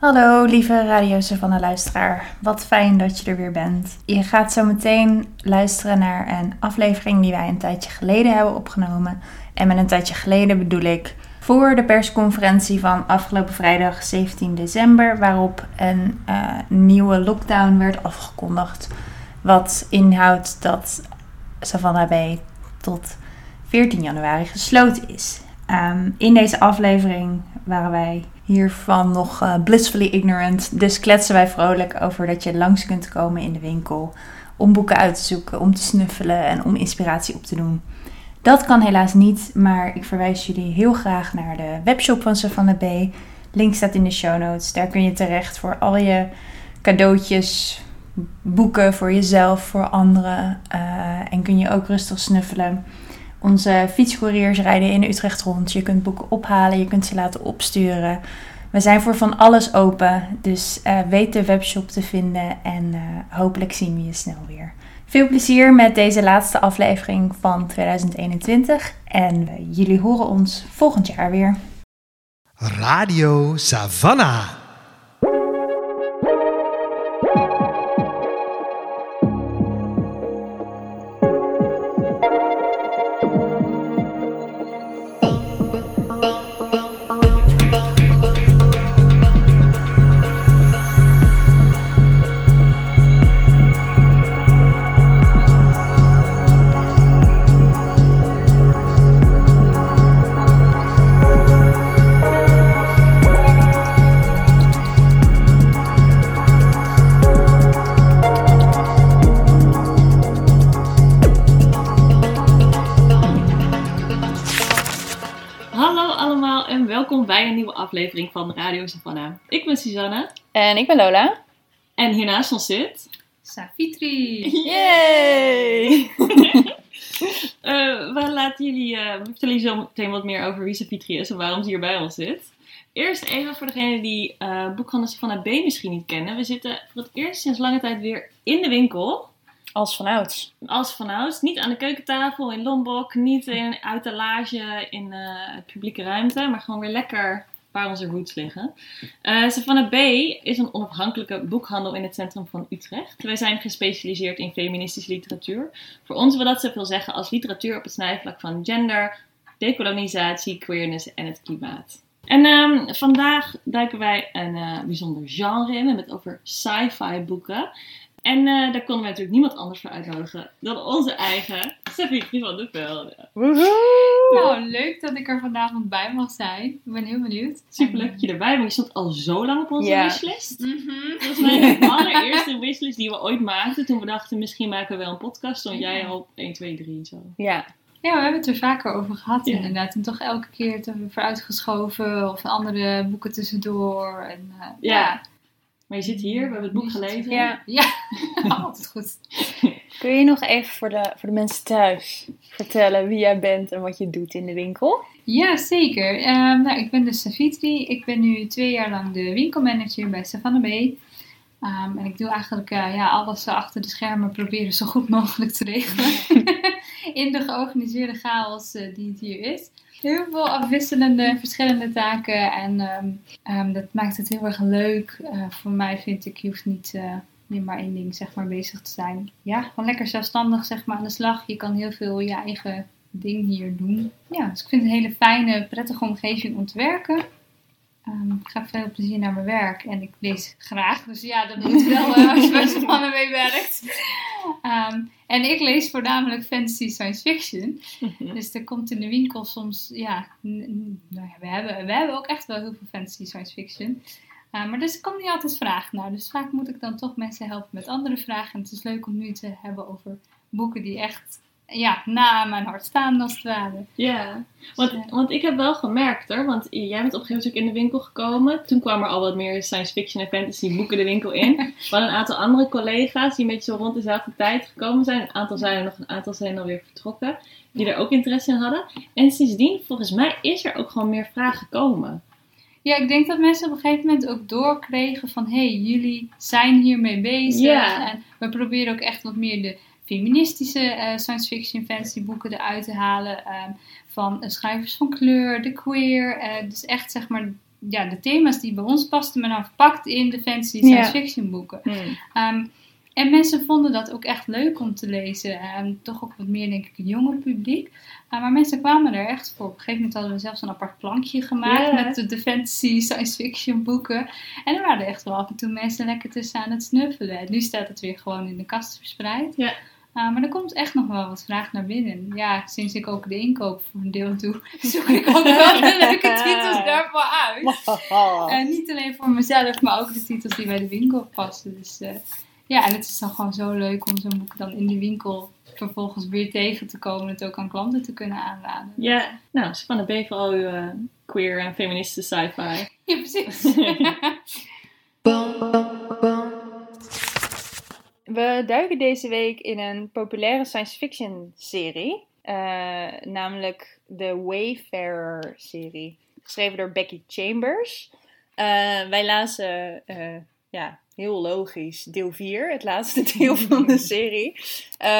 Hallo lieve Radio Savannah luisteraar. Wat fijn dat je er weer bent. Je gaat zo meteen luisteren naar een aflevering die wij een tijdje geleden hebben opgenomen. En met een tijdje geleden bedoel ik voor de persconferentie van afgelopen vrijdag 17 december, waarop een uh, nieuwe lockdown werd afgekondigd. Wat inhoudt dat Savannah Bay tot 14 januari gesloten is. Um, in deze aflevering waren wij hiervan nog uh, blissfully ignorant. Dus kletsen wij vrolijk over dat je langs kunt komen in de winkel om boeken uit te zoeken, om te snuffelen en om inspiratie op te doen. Dat kan helaas niet, maar ik verwijs jullie heel graag naar de webshop van Savannah B. Link staat in de show notes. Daar kun je terecht voor al je cadeautjes, boeken voor jezelf, voor anderen. Uh, en kun je ook rustig snuffelen. Onze fietscouriers rijden in Utrecht rond. Je kunt boeken ophalen, je kunt ze laten opsturen. We zijn voor van alles open, dus uh, weet de webshop te vinden en uh, hopelijk zien we je snel weer. Veel plezier met deze laatste aflevering van 2021 en jullie horen ons volgend jaar weer. Radio Savannah. Aflevering van Radio Savannah. Ik ben Suzanne. En ik ben Lola. En hiernaast ons zit... Safitri! Yay! uh, we laten jullie, uh, we vertellen jullie zo meteen wat meer over wie Safitri is en waarom ze hier bij ons zit. Eerst even voor degenen die uh, boekhandel Savannah B misschien niet kennen. We zitten voor het eerst sinds lange tijd weer in de winkel. Als vanouds. Als vanouds. Niet aan de keukentafel in Lombok, niet in uiterlage in uh, publieke ruimte, maar gewoon weer lekker waar onze roots liggen. Uh, Savannah B is een onafhankelijke boekhandel in het centrum van Utrecht. Wij zijn gespecialiseerd in feministische literatuur. Voor ons wil dat zoveel zeggen als literatuur op het snijvlak van gender, decolonisatie, queerness en het klimaat. En um, vandaag duiken wij een uh, bijzonder genre in. We hebben het over sci-fi boeken. En uh, daar konden we natuurlijk niemand anders voor uitnodigen dan onze eigen Stefanie van de Velde. Nou, leuk dat ik er vanavond bij mag zijn. Ik ben heel benieuwd. Superleuk dat je erbij bent. Je stond al zo lang op onze yeah. wishlist. Mm -hmm. Dat was mijn allereerste wishlist die we ooit maakten. Toen we dachten, misschien maken we wel een podcast. Stond jij al op 1, 2, 3 en zo. Ja. Ja, we hebben het er vaker over gehad ja. inderdaad. En toch elke keer te vooruitgeschoven of andere boeken tussendoor. En, uh, ja. ja. Maar je zit hier, we hebben het boek gelezen. Ja, ja. altijd goed. Kun je nog even voor de, voor de mensen thuis vertellen wie jij bent en wat je doet in de winkel? Ja, zeker. Um, nou, ik ben dus Savitri. Ik ben nu twee jaar lang de winkelmanager bij Savannah Bay. Um, en ik doe eigenlijk uh, ja, alles achter de schermen proberen zo goed mogelijk te regelen. in de georganiseerde chaos uh, die het hier is heel veel afwisselende, verschillende taken. En um, um, dat maakt het heel erg leuk. Uh, voor mij vind ik, je hoeft niet uh, meer maar één ding zeg maar, bezig te zijn. Ja, gewoon lekker zelfstandig zeg maar, aan de slag. Je kan heel veel je eigen ding hier doen. Ja, dus ik vind het een hele fijne, prettige omgeving om te werken. Um, ik ga veel plezier naar mijn werk en ik lees graag. Dus ja, dat moet wel uh, als je bij zo'n mannen mee werkt. Um, en ik lees voornamelijk fantasy science fiction. dus er komt in de winkel soms, ja, nou ja we, hebben, we hebben ook echt wel heel veel fantasy science fiction. Uh, maar dus ik kom niet altijd vragen naar. Dus vaak moet ik dan toch mensen helpen met andere vragen. En het is leuk om nu te hebben over boeken die echt ja, na mijn hart staan als het ware. Ja, want, want ik heb wel gemerkt hoor, want jij bent op een gegeven moment ook in de winkel gekomen. Toen kwamen er al wat meer science fiction en fantasy boeken de winkel in. We hadden een aantal andere collega's die een beetje zo rond dezelfde tijd gekomen zijn. Een aantal zijn er nog, een aantal zijn alweer vertrokken. Die er ook interesse in hadden. En sindsdien, volgens mij, is er ook gewoon meer vraag gekomen. Ja, ik denk dat mensen op een gegeven moment ook doorkregen van... hé, hey, jullie zijn hiermee bezig. Ja. En we proberen ook echt wat meer de feministische uh, science fiction fantasy boeken eruit te halen. Um, van uh, schrijvers van kleur, de queer. Uh, dus echt zeg maar ja, de thema's die bij ons pasten, maar dan verpakt in de fantasy science fiction boeken. Hmm. Ehm, en mensen vonden dat ook echt leuk om te lezen. En toch ook wat meer, denk ik, een jonger publiek. Uh, maar mensen kwamen er echt voor. Op een gegeven moment hadden we zelfs een apart plankje gemaakt met de, de fantasy science fiction boeken. En er waren echt wel af en toe mensen lekker tussen aan het snuffelen. En nu staat het weer gewoon in de kast verspreid. Ja. Uh, maar er komt echt nog wel wat vraag naar binnen. Ja, sinds ik ook de inkoop voor een deel doe, zoek ik ook wel de leuke titels daarvoor uit. En niet alleen voor mezelf, maar ook de titels die bij de winkel passen. Dus eh, ja, en het is dan gewoon zo leuk om zo'n boek dan in de winkel vervolgens weer tegen te komen. En het ook aan klanten te kunnen aanraden. Ja, nou, Savannah B. vooral uw eh, queer en feministe sci-fi. Ja, precies. We duiken deze week in een populaire science fiction serie. eh, namelijk de Wayfarer serie. Geschreven door Becky Chambers. Eh, wij lazen, eh, ja, heel logisch, deel 4. Het laatste deel van de serie.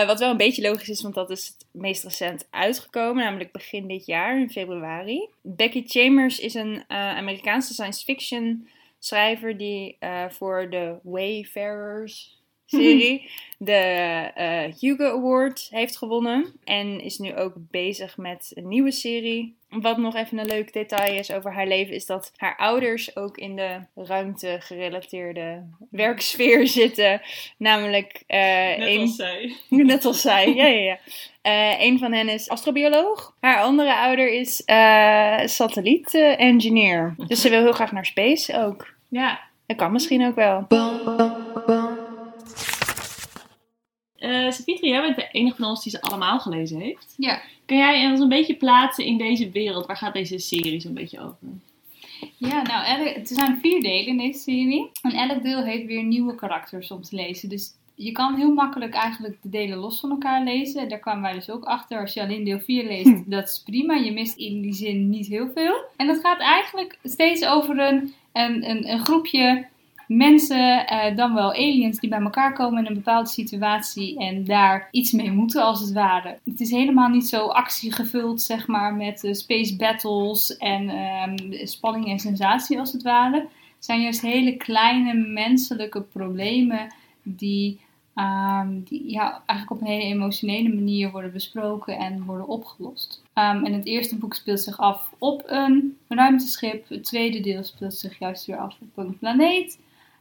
Wat wel een beetje logisch is, want dat is het meest recent uitgekomen. Namelijk begin dit jaar, in februari. Becky Chambers is een Amerikaanse science fiction schrijver die voor de Wayfarers serie de eh, Hugo Award heeft gewonnen. En is nu ook bezig met een nieuwe serie. Wat nog even een leuk detail is over haar leven, is dat haar ouders ook in de ruimte gerelateerde werksfeer zitten. Namelijk eh Net een- als zij. Net als zij, ja, ja, ja. Eh, een van hen is astrobioloog. Haar andere ouder is eh satelliet-engineer. Dus ze wil heel graag naar space ook. Ja. Dat kan misschien ook wel. Eh Savitri, jij bent de enige van ons die ze allemaal gelezen heeft. ja. Kun jij ons een beetje plaatsen in deze wereld? Waar gaat deze serie zo'n beetje over? Ja, nou, elk- er zijn vier delen in deze serie. En elk deel heeft weer nieuwe karakters om te lezen. Dus je kan heel makkelijk eigenlijk de delen los van elkaar lezen. Daar kwamen wij dus ook achter. Als je alleen deel 4 leest, dat is prima. Je mist in die zin niet heel veel. En dat gaat eigenlijk steeds over een, een, een, een groepje mensen, eh, dan wel aliens, die bij elkaar komen in een bepaalde situatie en daar iets mee moeten, als het ware. Het is helemaal niet zo actiegevuld, zeg maar, met eh, space battles en ehm, spanning en sensatie, als het ware. Het zijn juist hele kleine menselijke problemen die, ehm, die ja, eigenlijk op een hele emotionele manier worden besproken en worden opgelost. Ehm, en het eerste boek speelt zich af op een ruimteschip. Het tweede deel speelt zich juist weer af op een planeet.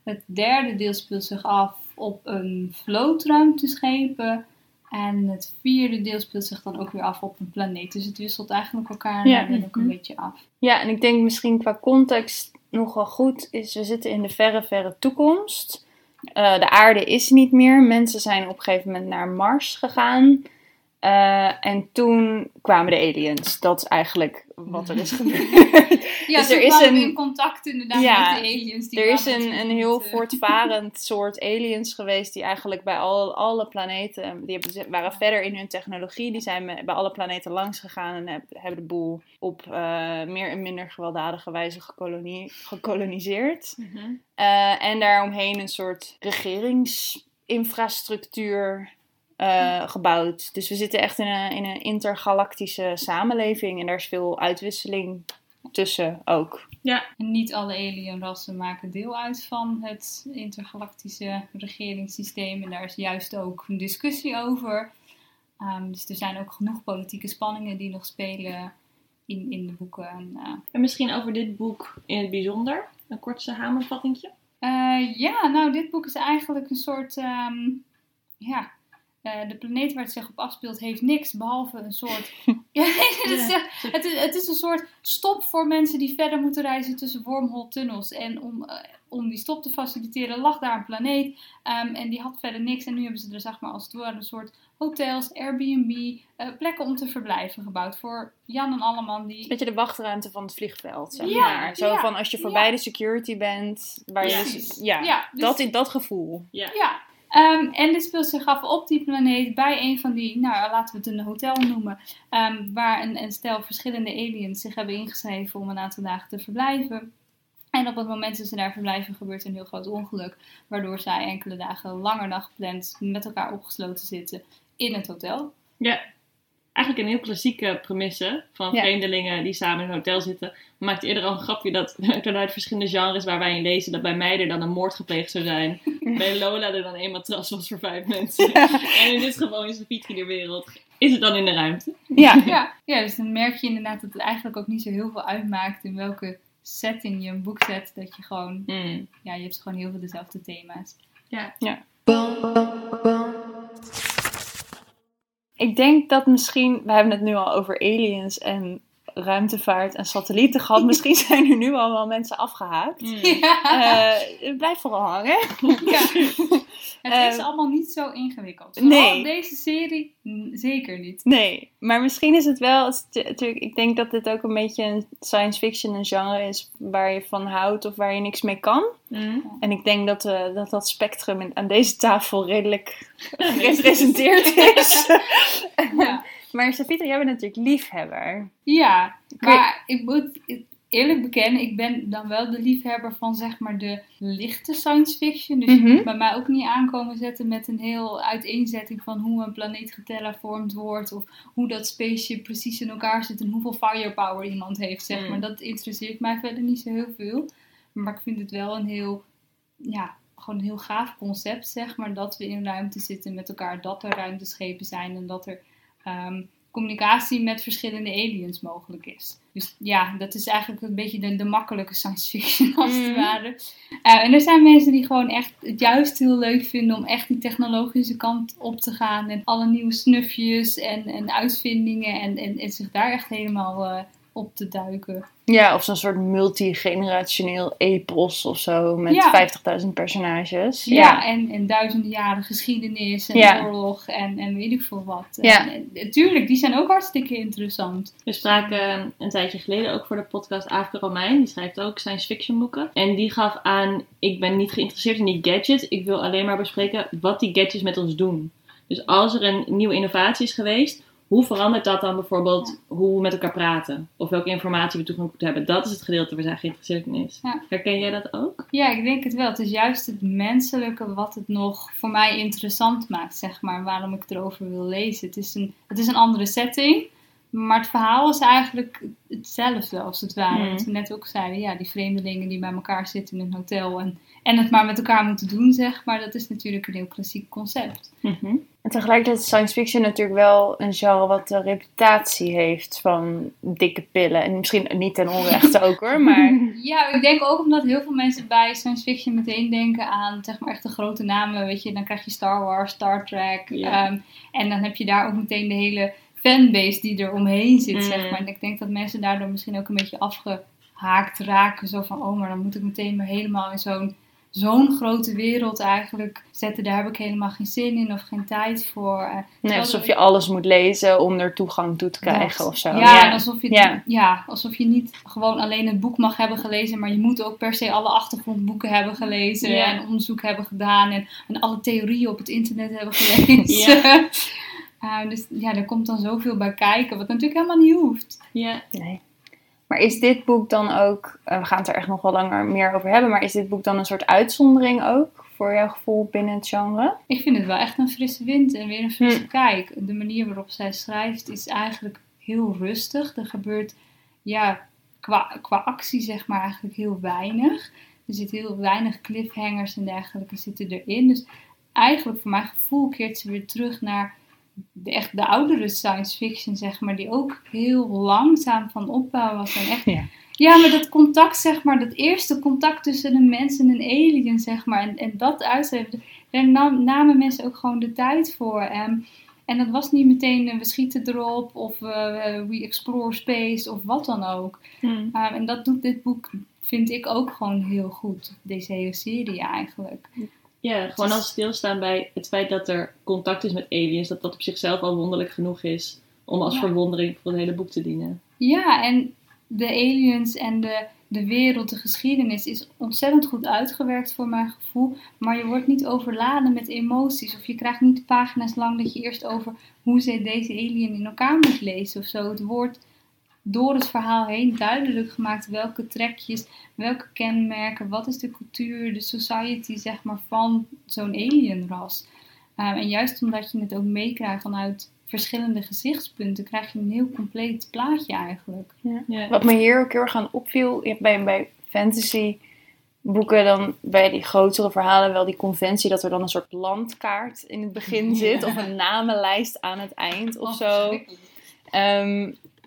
Het derde deel speelt zich af op een vloot ruimteschepen. En het vierde deel speelt zich dan ook weer af op een planeet. Dus het wisselt eigenlijk elkaar Ja. daarin ook een Mhm. beetje af. Ja, en ik denk misschien qua context nogal goed is, we zitten in de verre, verre toekomst. Eh, de aarde is niet meer. Mensen zijn op een gegeven moment naar Mars gegaan. Eh, en toen kwamen de aliens. Dat is eigenlijk wat er is gebeurd. Ja, Dus er is een- in contact inderdaad Ja, met de aliens. Die er is een, een heel eh, voortvarend soort aliens geweest die eigenlijk bij al, alle planeten, die hebben, waren verder in hun technologie, die zijn bij alle planeten langs gegaan en heb- hebben de boel op eh, meer en minder gewelddadige wijze gekolonie, gekoloniseerd. Eh, en daaromheen een soort regeringsinfrastructuur eh, gebouwd. Dus we zitten echt in een, in een intergalactische samenleving en daar is veel uitwisseling tussen ook. En niet alle alienrassen maken deel uit van het intergalactische regeringssysteem. En daar is juist ook een discussie over. Um, dus er zijn ook genoeg politieke spanningen die nog spelen in, in de boeken. En, uh, En misschien over dit boek in het bijzonder. Een korte samenvattingje. Uh, ja, nou, dit boek is eigenlijk een soort. Um, ja, uh, de planeet waar het zich op afspeelt heeft niks behalve een soort. ja, het, is, het, is, het is een soort stop voor mensen die verder moeten reizen tussen wormhole tunnels. En om, uh, om die stop te faciliteren lag daar een planeet. Um, en die had verder niks. En nu hebben ze er zeg maar als het ware een soort hotels, Airbnb, uh, plekken om te verblijven gebouwd voor Jan en Alleman. Die... Beetje de wachtruimte van het vliegveld, zeg Ja, maar. Zo ja, van als je voorbij ja. de security bent, waar je dus, ja, Ja, dus- dat, in dat gevoel. Ja. Um, en dit speelt zich af op die planeet bij een van die, nou laten we het een hotel noemen, um, waar een, een stel verschillende aliens zich hebben ingeschreven om een aantal dagen te verblijven. En op het moment dat ze daar verblijven gebeurt een heel groot ongeluk, waardoor zij enkele dagen langer dan gepland met elkaar opgesloten zitten in het hotel. Ja. Eigenlijk een heel klassieke premisse van Ja. vreemdelingen die samen in een hotel zitten. We maakten eerder al een grapje dat vanuit verschillende genres waar wij in lezen, dat bij mij er dan een moord gepleegd zou zijn. Bij Lola er dan één matras was voor vijf mensen. En in dit geval in de wereld is het dan in de ruimte. Ja. Ja, ja, dus dan merk je inderdaad dat het eigenlijk ook niet zo heel veel uitmaakt in welke setting je een boek zet. Dat je gewoon, Mm. ja, je hebt gewoon heel veel dezelfde thema's. Ja. Ik denk dat misschien, we hebben het nu al over aliens en ruimtevaart en satellieten gehad. Misschien zijn er nu al wel mensen afgehaakt. Mm. Ja, Eh blijf vooral hangen. ja. Het is Eh, allemaal niet zo ingewikkeld. Vooral nee. deze serie mm, zeker niet. Nee, maar misschien is het wel. het is natuurlijk, ik denk dat dit ook een beetje een science fiction een genre is waar je van houdt of waar je niks mee kan. Mm. En ik denk dat eh, dat, dat spectrum aan deze tafel redelijk gerepresenteerd is. Ja, maar Savita, jij bent natuurlijk liefhebber. ja maar ik moet eerlijk bekennen, ik ben dan wel de liefhebber van zeg maar de lichte science fiction. Dus je Mhm. moet bij mij ook niet aankomen zetten met een heel uiteenzetting van hoe een planeet geterraformd wordt. Of hoe dat spaceship precies in elkaar zit en hoeveel firepower iemand heeft, zeg Mm. maar. Dat interesseert mij verder niet zo heel veel. Maar ik vind het wel een heel, ja, gewoon een heel gaaf concept, zeg maar. Dat we in ruimte zitten met elkaar, dat er ruimteschepen zijn en dat er ehm, communicatie met verschillende aliens mogelijk is. Dus ja, dat is eigenlijk een beetje de, de makkelijke science fiction als het Mhm. ware. Eh, en er zijn mensen die gewoon echt het juist heel leuk vinden om echt die technologische kant op te gaan. En alle nieuwe snufjes en, en uitvindingen en, en, en zich daar echt helemaal eh, op te duiken. Ja, of zo'n soort multigenerationeel epos of zo met Ja. 50.000 personages. Ja, En, en duizenden jaren geschiedenis en Ja. oorlog en, en weet ik veel wat. Ja. En, en, tuurlijk, die zijn ook hartstikke interessant. We spraken een tijdje geleden ook voor de podcast Aafke Romein. Die schrijft ook science fiction boeken. En die gaf aan, ik ben niet geïnteresseerd in die gadgets. Ik wil alleen maar bespreken wat die gadgets met ons doen. Dus als er een nieuwe innovatie is geweest, hoe verandert dat dan bijvoorbeeld hoe we met elkaar praten? Of welke informatie we toegang moeten hebben? Dat is het gedeelte waar zij geïnteresseerd in is. Ja. Herken jij dat ook? Ja, ik denk het wel. Het is juist het menselijke wat het nog voor mij interessant maakt, zeg maar. Waarom ik erover wil lezen. Het is een, het is een andere setting. Maar het verhaal is eigenlijk hetzelfde als het ware. Hmm. Wat we net ook zeiden. Ja, die vreemdelingen die bij elkaar zitten in een hotel. En, en het maar met elkaar moeten doen, zeg maar. Dat is natuurlijk een heel klassiek concept. En tegelijkertijd is science fiction natuurlijk wel een genre wat de reputatie heeft van dikke pillen. En misschien niet ten onrechte ook hoor, maar... Ja, ik denk ook omdat heel veel mensen bij science fiction meteen denken aan zeg maar echt de grote namen. Weet je, dan krijg je Star Wars, Star Trek. Ja. ehm, en dan heb je daar ook meteen de hele fanbase die er omheen zit, Mm. zeg maar. En ik denk dat mensen daardoor misschien ook een beetje afgehaakt raken. Zo van, oh, maar dan moet ik meteen me helemaal in zo'n zo'n grote wereld eigenlijk zetten. Daar heb ik helemaal geen zin in of geen tijd voor. Eh, Nee, alsof je alles moet lezen om er toegang toe te krijgen dat. of zo. Ja, en alsof je, Ja. ja. alsof je niet gewoon alleen het boek mag hebben gelezen, maar je moet ook per se alle achtergrondboeken hebben gelezen Ja. en onderzoek hebben gedaan en, en alle theorieën op het internet hebben gelezen. Eh, dus ja, er komt dan zoveel bij kijken, wat natuurlijk helemaal niet hoeft. Ja. Nee. Maar is dit boek dan ook, eh, we gaan het er echt nog wel langer meer over hebben, maar is dit boek dan een soort uitzondering ook voor jouw gevoel binnen het genre? Ik vind het wel echt een frisse wind en weer een frisse Hm. kijk. De manier waarop zij schrijft is eigenlijk heel rustig. Er gebeurt ja, qua, qua actie zeg maar eigenlijk heel weinig. Er zit heel weinig cliffhangers en dergelijke zitten erin. Dus eigenlijk voor mijn gevoel keert ze weer terug naar de, echt de oudere science fiction zeg maar. Die ook heel langzaam van opbouw was. En echt Ja. ja, maar dat contact, zeg maar, dat eerste contact tussen een mens en een alien, zeg maar, en, en dat uitzetten, daar nam- namen mensen ook gewoon de tijd voor. En, en dat was niet meteen, eh, we schieten erop, of eh, we explore space, of wat dan ook. Hm. Ah, en dat doet dit boek, vind ik ook gewoon heel goed. Deze hele serie eigenlijk. Ja, gewoon als stilstaan bij het feit dat er contact is met aliens, dat dat op zichzelf al wonderlijk genoeg is om als Ja. verwondering voor het hele boek te dienen. Ja, en de aliens en de, de wereld, de geschiedenis is ontzettend goed uitgewerkt voor mijn gevoel. Maar je wordt niet overladen met emoties. Of je krijgt niet pagina's lang dat je eerst over hoe ze deze alien in elkaar moet lezen of zo. Het wordt door het verhaal heen duidelijk gemaakt welke trekjes, welke kenmerken, wat is de cultuur, de society zeg maar van zo'n alienras. Um, en juist omdat je het ook meekrijgt vanuit, verschillende gezichtspunten krijg je een heel compleet plaatje eigenlijk. Ja. Wat me hier ook heel erg aan opviel bij, bij fantasy boeken, dan bij die grotere verhalen wel die conventie dat er dan een soort landkaart in het begin zit of een namenlijst aan het eind of Oh, zo.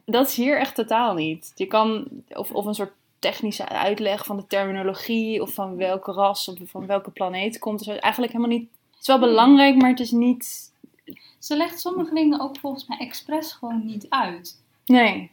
Dat is hier echt totaal niet. Je kan, of, of een soort technische uitleg van de terminologie of van welke ras of van welke planeet komt. Dus eigenlijk helemaal niet. Het is wel belangrijk, maar het is niet. Ze legt sommige dingen ook volgens mij expres gewoon niet uit. Nee.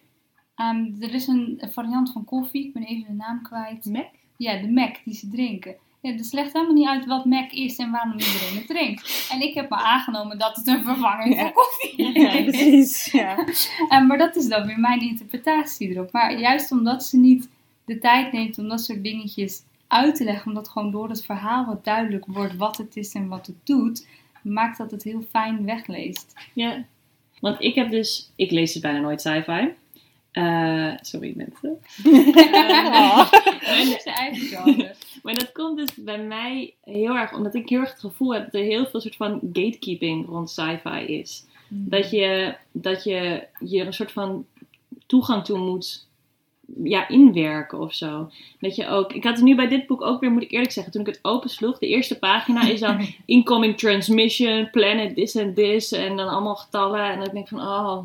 Ehm, er is een, een variant van koffie, ik ben even de naam kwijt. Mac? Ja, de Mac die ze drinken. Ja, dus legt helemaal niet uit wat Mac is en waarom iedereen het drinkt. En ik heb maar aangenomen dat het een vervanging Ja. voor koffie is. Ja, precies. Ja. Eh, maar dat is dan weer mijn interpretatie erop. Maar juist omdat ze niet de tijd neemt om dat soort dingetjes uit te leggen, omdat gewoon door het verhaal wat duidelijk wordt wat het is en wat het doet, maakt dat het heel fijn wegleest. Ja. Want ik heb dus... Ik lees dus bijna nooit sci-fi. Eh, sorry mensen. Oh. En- Zijn eigen genre. Maar dat komt dus bij mij heel erg omdat ik heel erg het gevoel heb dat er heel veel soort van gatekeeping rond sci-fi is. Dat je, dat je je een soort van toegang toe moet ja, inwerken of zo. Dat je ook, ik had het nu bij dit boek ook weer, moet ik eerlijk zeggen, toen ik het opensloeg, de eerste pagina is dan incoming transmission, planet this and this, en dan allemaal getallen. En dan denk ik van, oh,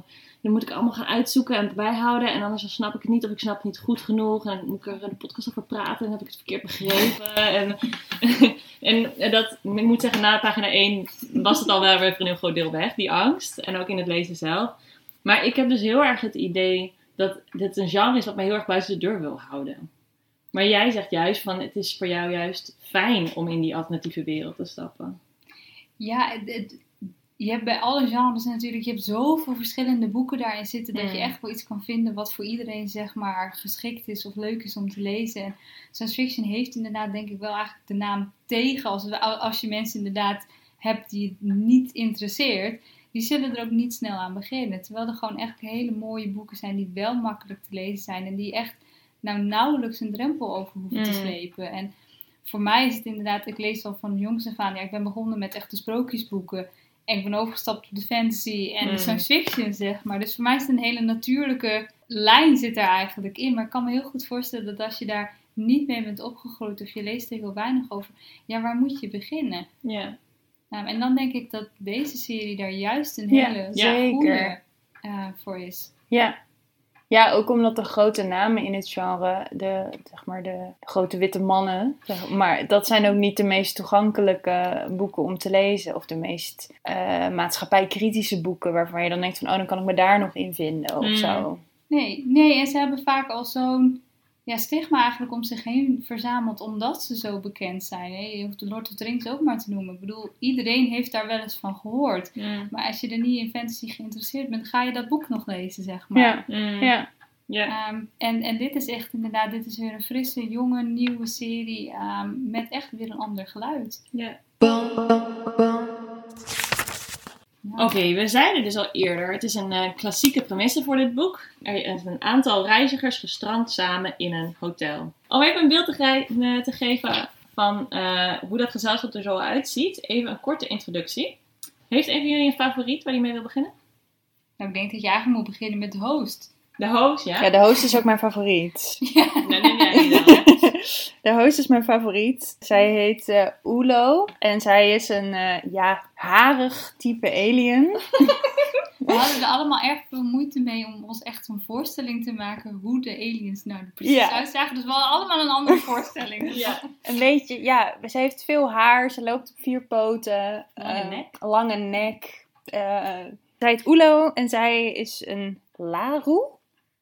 dan moet ik allemaal gaan uitzoeken en bijhouden. En anders dan snap ik het niet of ik snap het niet goed genoeg. En dan moet ik er in de podcast over praten en heb ik het verkeerd begrepen. En, en dat, ik moet zeggen, na pagina 1 was het al wel weer voor een heel groot deel weg, die angst. En ook in het lezen zelf. Maar ik heb dus heel erg het idee dat dit een genre is wat mij heel erg buiten de deur wil houden. Maar jij zegt juist van het is voor jou juist fijn om in die alternatieve wereld te stappen. Ja, het, het- je hebt bij alle genres natuurlijk, je hebt zoveel verschillende boeken daarin zitten, dat je Mm. echt wel iets kan vinden wat voor iedereen zeg maar geschikt is of leuk is om te lezen. En science fiction heeft inderdaad denk ik wel eigenlijk de naam tegen als, als je mensen inderdaad hebt die het niet interesseert. Die zullen er ook niet snel aan beginnen. Terwijl er gewoon echt hele mooie boeken zijn die wel makkelijk te lezen zijn. En die echt nou nauwelijks een drempel over hoeven te Mm. slepen. En voor mij is het inderdaad, ik lees al van jongs af aan. Ja, ik ben begonnen met echte sprookjesboeken. En ik ben overgestapt op de fantasy en Mm. science fiction, zeg maar. Dus voor mij is het een hele natuurlijke lijn zit daar eigenlijk in. Maar ik kan me heel goed voorstellen dat als je daar niet mee bent opgegroeid of je leest er heel weinig over, ja, waar moet je beginnen? Ja. Nou, en dan denk ik dat deze serie daar juist een hele zeker. goede eh, voor is. Ja. Ja, ook omdat de grote namen in het genre, de, zeg maar de grote witte mannen, zeg maar dat zijn ook niet de meest toegankelijke boeken om te lezen. Of de meest eh, maatschappijkritische boeken waarvan je dan denkt van, oh, dan kan ik me daar nog in vinden of Mm. zo. Nee, nee, en ze hebben vaak al zo'n ja, stigma eigenlijk om zich heen verzameld omdat ze zo bekend zijn. Hè? Je hoeft de Lord of the Rings ook maar te noemen. Ik bedoel, iedereen heeft daar wel eens van gehoord. Mm. Maar als je er niet in fantasy geïnteresseerd bent, ga je dat boek nog lezen, zeg maar. Ja, Mm. ja. Ja. Ehm, en, en dit is echt inderdaad, dit is weer een frisse, jonge, nieuwe serie ehm, met echt weer een ander geluid. Ja. Ja. Oké, we zeiden dus al eerder, het is een eh, klassieke premisse voor dit boek. Er is een aantal reizigers gestrand samen in een hotel. Om even een beeld te, ge- eh, te geven van eh, hoe dat gezelschap er zo uitziet, even een korte introductie. Heeft een van jullie een favoriet waar hij mee wil beginnen? Nou, ik denk dat je eigenlijk moet beginnen met de host. De host, ja? Ja, de host is ook mijn favoriet. Neem jij die dan. De host is mijn favoriet. Zij heet eh Ulo. En zij is een eh, ja, harig type alien. We hadden er allemaal erg veel moeite mee om ons echt een voorstelling te maken hoe de aliens nou precies Ja. uitzagen. Dus we hadden allemaal een andere voorstelling. Ja. Een beetje, ja, ze heeft veel haar. Ze loopt op vier poten. Lange eh, nek. Lange nek. Eh, zij heet Ulo en zij is een Laru.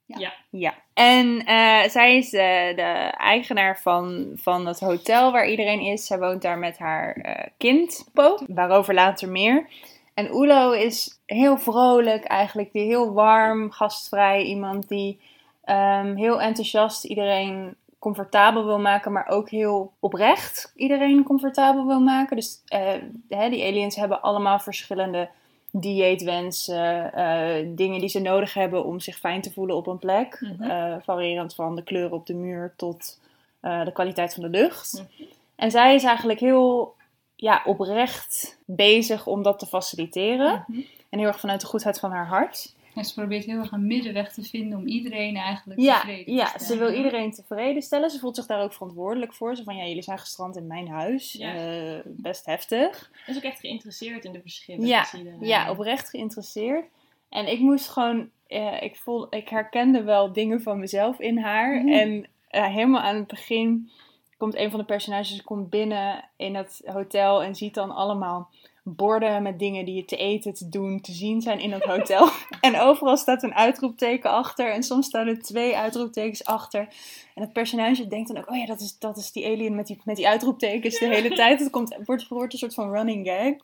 Ja. Ja. En eh, zij is de, de eigenaar van, van het hotel waar iedereen is. Zij woont daar met haar eh, kind, Po. Waarover later meer. En Ulo is heel vrolijk eigenlijk. Die heel warm, gastvrij. Iemand die ehm, heel enthousiast iedereen comfortabel wil maken. Maar ook heel oprecht iedereen comfortabel wil maken. Dus eh, hè, die aliens hebben allemaal verschillende dieetwensen, eh, dingen die ze nodig hebben om zich fijn te voelen op een plek. Eh, variërend van de kleur op de muur tot eh, de kwaliteit van de lucht. Mhm. En zij is eigenlijk heel ja, oprecht bezig om dat te faciliteren. Mhm. En heel erg vanuit de goedheid van haar hart. En ze probeert heel erg een middenweg te vinden om iedereen eigenlijk Ja, tevreden te ja stellen. ze wil iedereen tevreden stellen. Ze voelt zich daar ook verantwoordelijk voor. Ze van, ja, jullie zijn gestrand in mijn huis. Ja. Eh, best heftig. Is ook echt geïnteresseerd in de verschillen. Ja, ja, oprecht geïnteresseerd. En ik moest gewoon, eh, ik, voel, ik herkende wel dingen van mezelf in haar. Mhm. En eh, helemaal aan het begin komt een van de personages komt binnen in het hotel en ziet dan allemaal borden met dingen die je te eten, te doen, te zien zijn in het hotel. en overal staat een uitroepteken achter en soms staan er twee uitroeptekens achter. En het personage denkt dan ook, oh ja, dat is, dat is die alien met die, met die uitroeptekens de hele tijd. Het komt, wordt, wordt een soort van running gag.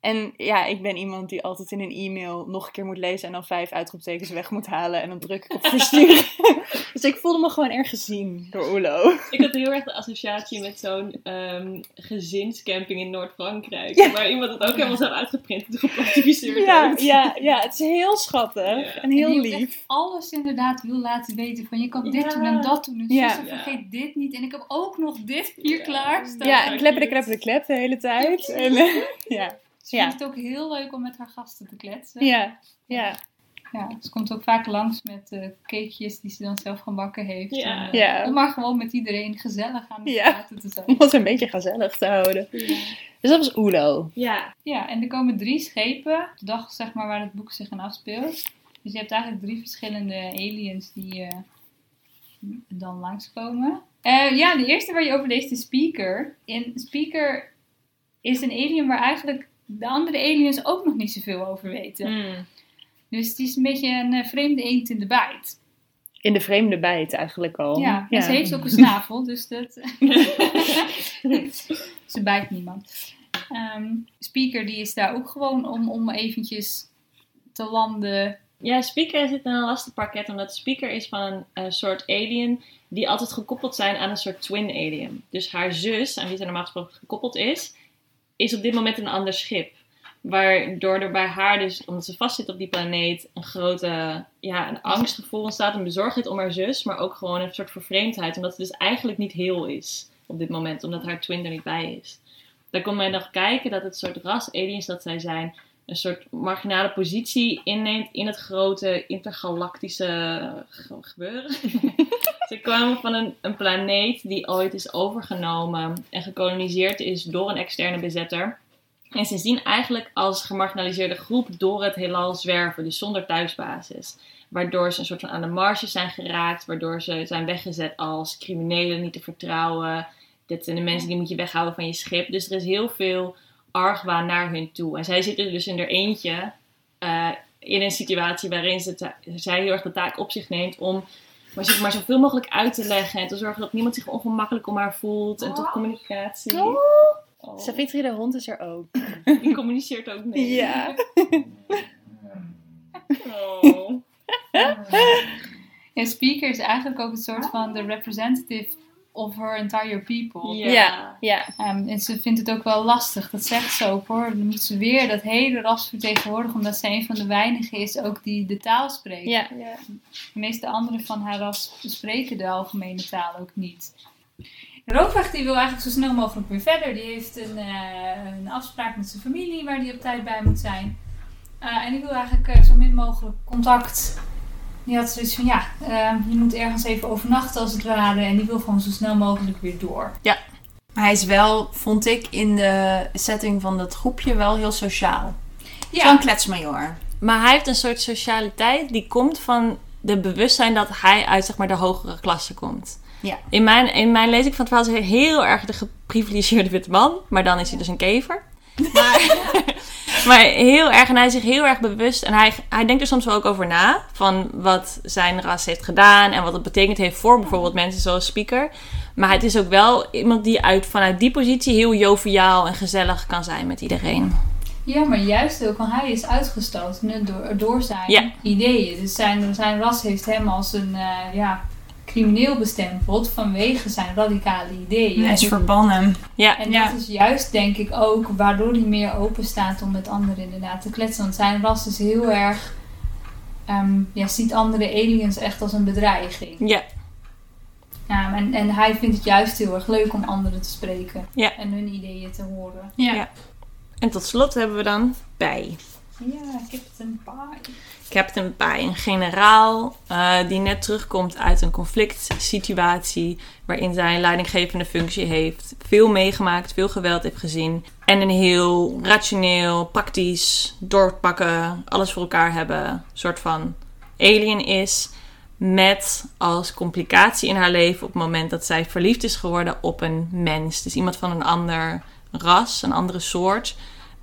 En ja, ik ben iemand die altijd in een e-mail nog een keer moet lezen en dan vijf uitroeptekens weg moet halen. En dan druk ik op versturen. dus ik voelde me gewoon erg gezien door Oelo. Ik had heel erg de associatie met zo'n ehm, gezinscamping in Noord-Frankrijk. Ja. Waar iemand het ook helemaal zelf uitgeprint en geplantificeerd Ja, heeft. ja, ja, het is heel schattig Ja. en heel En lief. echt alles inderdaad wil laten weten. Van je kan dit Ja. doen en dat doen. En Ja. en vergeet dit niet. En ik heb ook nog dit hier Ja. klaar staan. Ja, de kleppen de klep de hele tijd. En, eh, ja, Ze Ja. vindt het ook heel leuk om met haar gasten te kletsen. ja, ja. Ja, ze komt ook vaak langs met eh cakejes die ze dan zelf gebakken heeft. Ja. En, eh, Ja. Om maar gewoon met iedereen gezellig aan de Ja. praten te zijn. Om het een beetje gezellig te houden. Dus dat was Oelo. Ja. Ja, en er komen drie schepen. De dag zeg maar waar het boek zich in afspeelt. Dus je hebt eigenlijk drie verschillende aliens die eh, dan langskomen. Eh ja, de eerste waar je over leest is Speaker. En Speaker is een alien waar eigenlijk de andere aliens ook nog niet zoveel over weten. Mm. Dus die is een beetje een eh, vreemde eend in de bijt. In de vreemde bijt eigenlijk al. Ja, en ze heeft ook een snavel, dus dat... ze bijt niemand. Ehm, Speaker die is daar ook gewoon om, om eventjes te landen. Ja, Speaker zit in een lastig pakket, omdat Speaker is van een soort alien die altijd gekoppeld zijn aan een soort twin alien. Dus haar zus, aan wie ze normaal gesproken gekoppeld is, is op dit moment een ander schip. Waardoor er bij haar dus, omdat ze vastzit op die planeet, een grote ja, een angstgevoel ontstaat, een bezorgdheid om haar zus, maar ook gewoon een soort vervreemdheid, omdat ze dus eigenlijk niet heel is op dit moment, omdat haar twin er niet bij is. Daar komt mij nog kijken dat het soort ras aliens dat zij zijn, een soort marginale positie inneemt in het grote intergalactische ge- gebeuren. Ze kwamen van een, een planeet die ooit is overgenomen en gekoloniseerd is door een externe bezetter. En ze zien eigenlijk als gemarginaliseerde groep door het heelal zwerven, dus zonder thuisbasis. Waardoor ze een soort van aan de marge zijn geraakt, waardoor ze zijn weggezet als criminelen, niet te vertrouwen. Dit zijn de mensen die moet je weghouden van je schip. Dus er is heel veel argwaan naar hun toe. En zij zitten dus in er eentje eh, in een situatie waarin ze zij heel erg de taak op zich neemt om maar, zich maar zoveel mogelijk uit te leggen en te zorgen dat niemand zich ongemakkelijk om haar voelt en tot communicatie. Oh, Savitri de hond is er ook. die communiceert ook mee. Ja. Oh. En Speaker is eigenlijk ook een soort van de representative of her entire people. Ja. Ja. Ehm, en ze vindt het ook wel lastig, dat zegt ze ook hoor. Dan moet ze weer dat hele ras vertegenwoordigen, omdat ze een van de weinigen is ook die de taal spreekt. Ja. De meeste anderen van haar ras spreken de algemene taal ook niet. Roodweg die wil eigenlijk zo snel mogelijk weer verder. Die heeft een, eh, een afspraak met zijn familie waar die op tijd bij moet zijn. Eh, en die wil eigenlijk eh, zo min mogelijk contact. Die had zoiets van ja, eh, je moet ergens even overnachten als het ware. En die wil gewoon zo snel mogelijk weer door. Maar hij is wel, vond ik, in de setting van dat groepje wel heel sociaal. Zo'n kletsmajor. Maar hij heeft een soort socialiteit die komt van de bewustzijn dat hij uit zeg maar, de hogere klasse komt. Ja. In mijn, in mijn lezing van het verhaal is hij heel erg de geprivilegeerde witte man, maar dan is hij dus een kever. Maar, maar heel erg, en hij is zich heel erg bewust en hij, hij denkt er soms wel ook over na van wat zijn ras heeft gedaan en wat het betekend heeft voor bijvoorbeeld mensen zoals Speaker. Maar het is ook wel iemand die uit, vanuit die positie heel joviaal en gezellig kan zijn met iedereen. Ja, maar juist ook, want hij is uitgestoten door, door zijn Ja. ideeën. Dus zijn, zijn ras heeft hem als een eh, ja, crimineel bestempeld vanwege zijn radicale ideeën. Hij is verbannen. Ja, En Ja. dat is juist, denk ik, ook waardoor hij meer open staat om met anderen inderdaad te kletsen. Want zijn ras is heel erg, ehm, ja, ziet andere aliens echt als een bedreiging. ja. Ja, en, en hij vindt het juist heel erg leuk om anderen te spreken Ja. en hun ideeën te horen. Ja. Ja. En tot slot hebben we dan bij. Ja, Captain Pie. Captain Pie, een generaal eh, die net terugkomt uit een conflict situatie waarin zij een leidinggevende functie heeft, veel meegemaakt, veel geweld heeft gezien en een heel rationeel, praktisch, doorpakken, alles voor elkaar hebben, soort van alien is. Met als complicatie in haar leven op het moment dat zij verliefd is geworden op een mens. Dus iemand van een ander ras, een andere soort,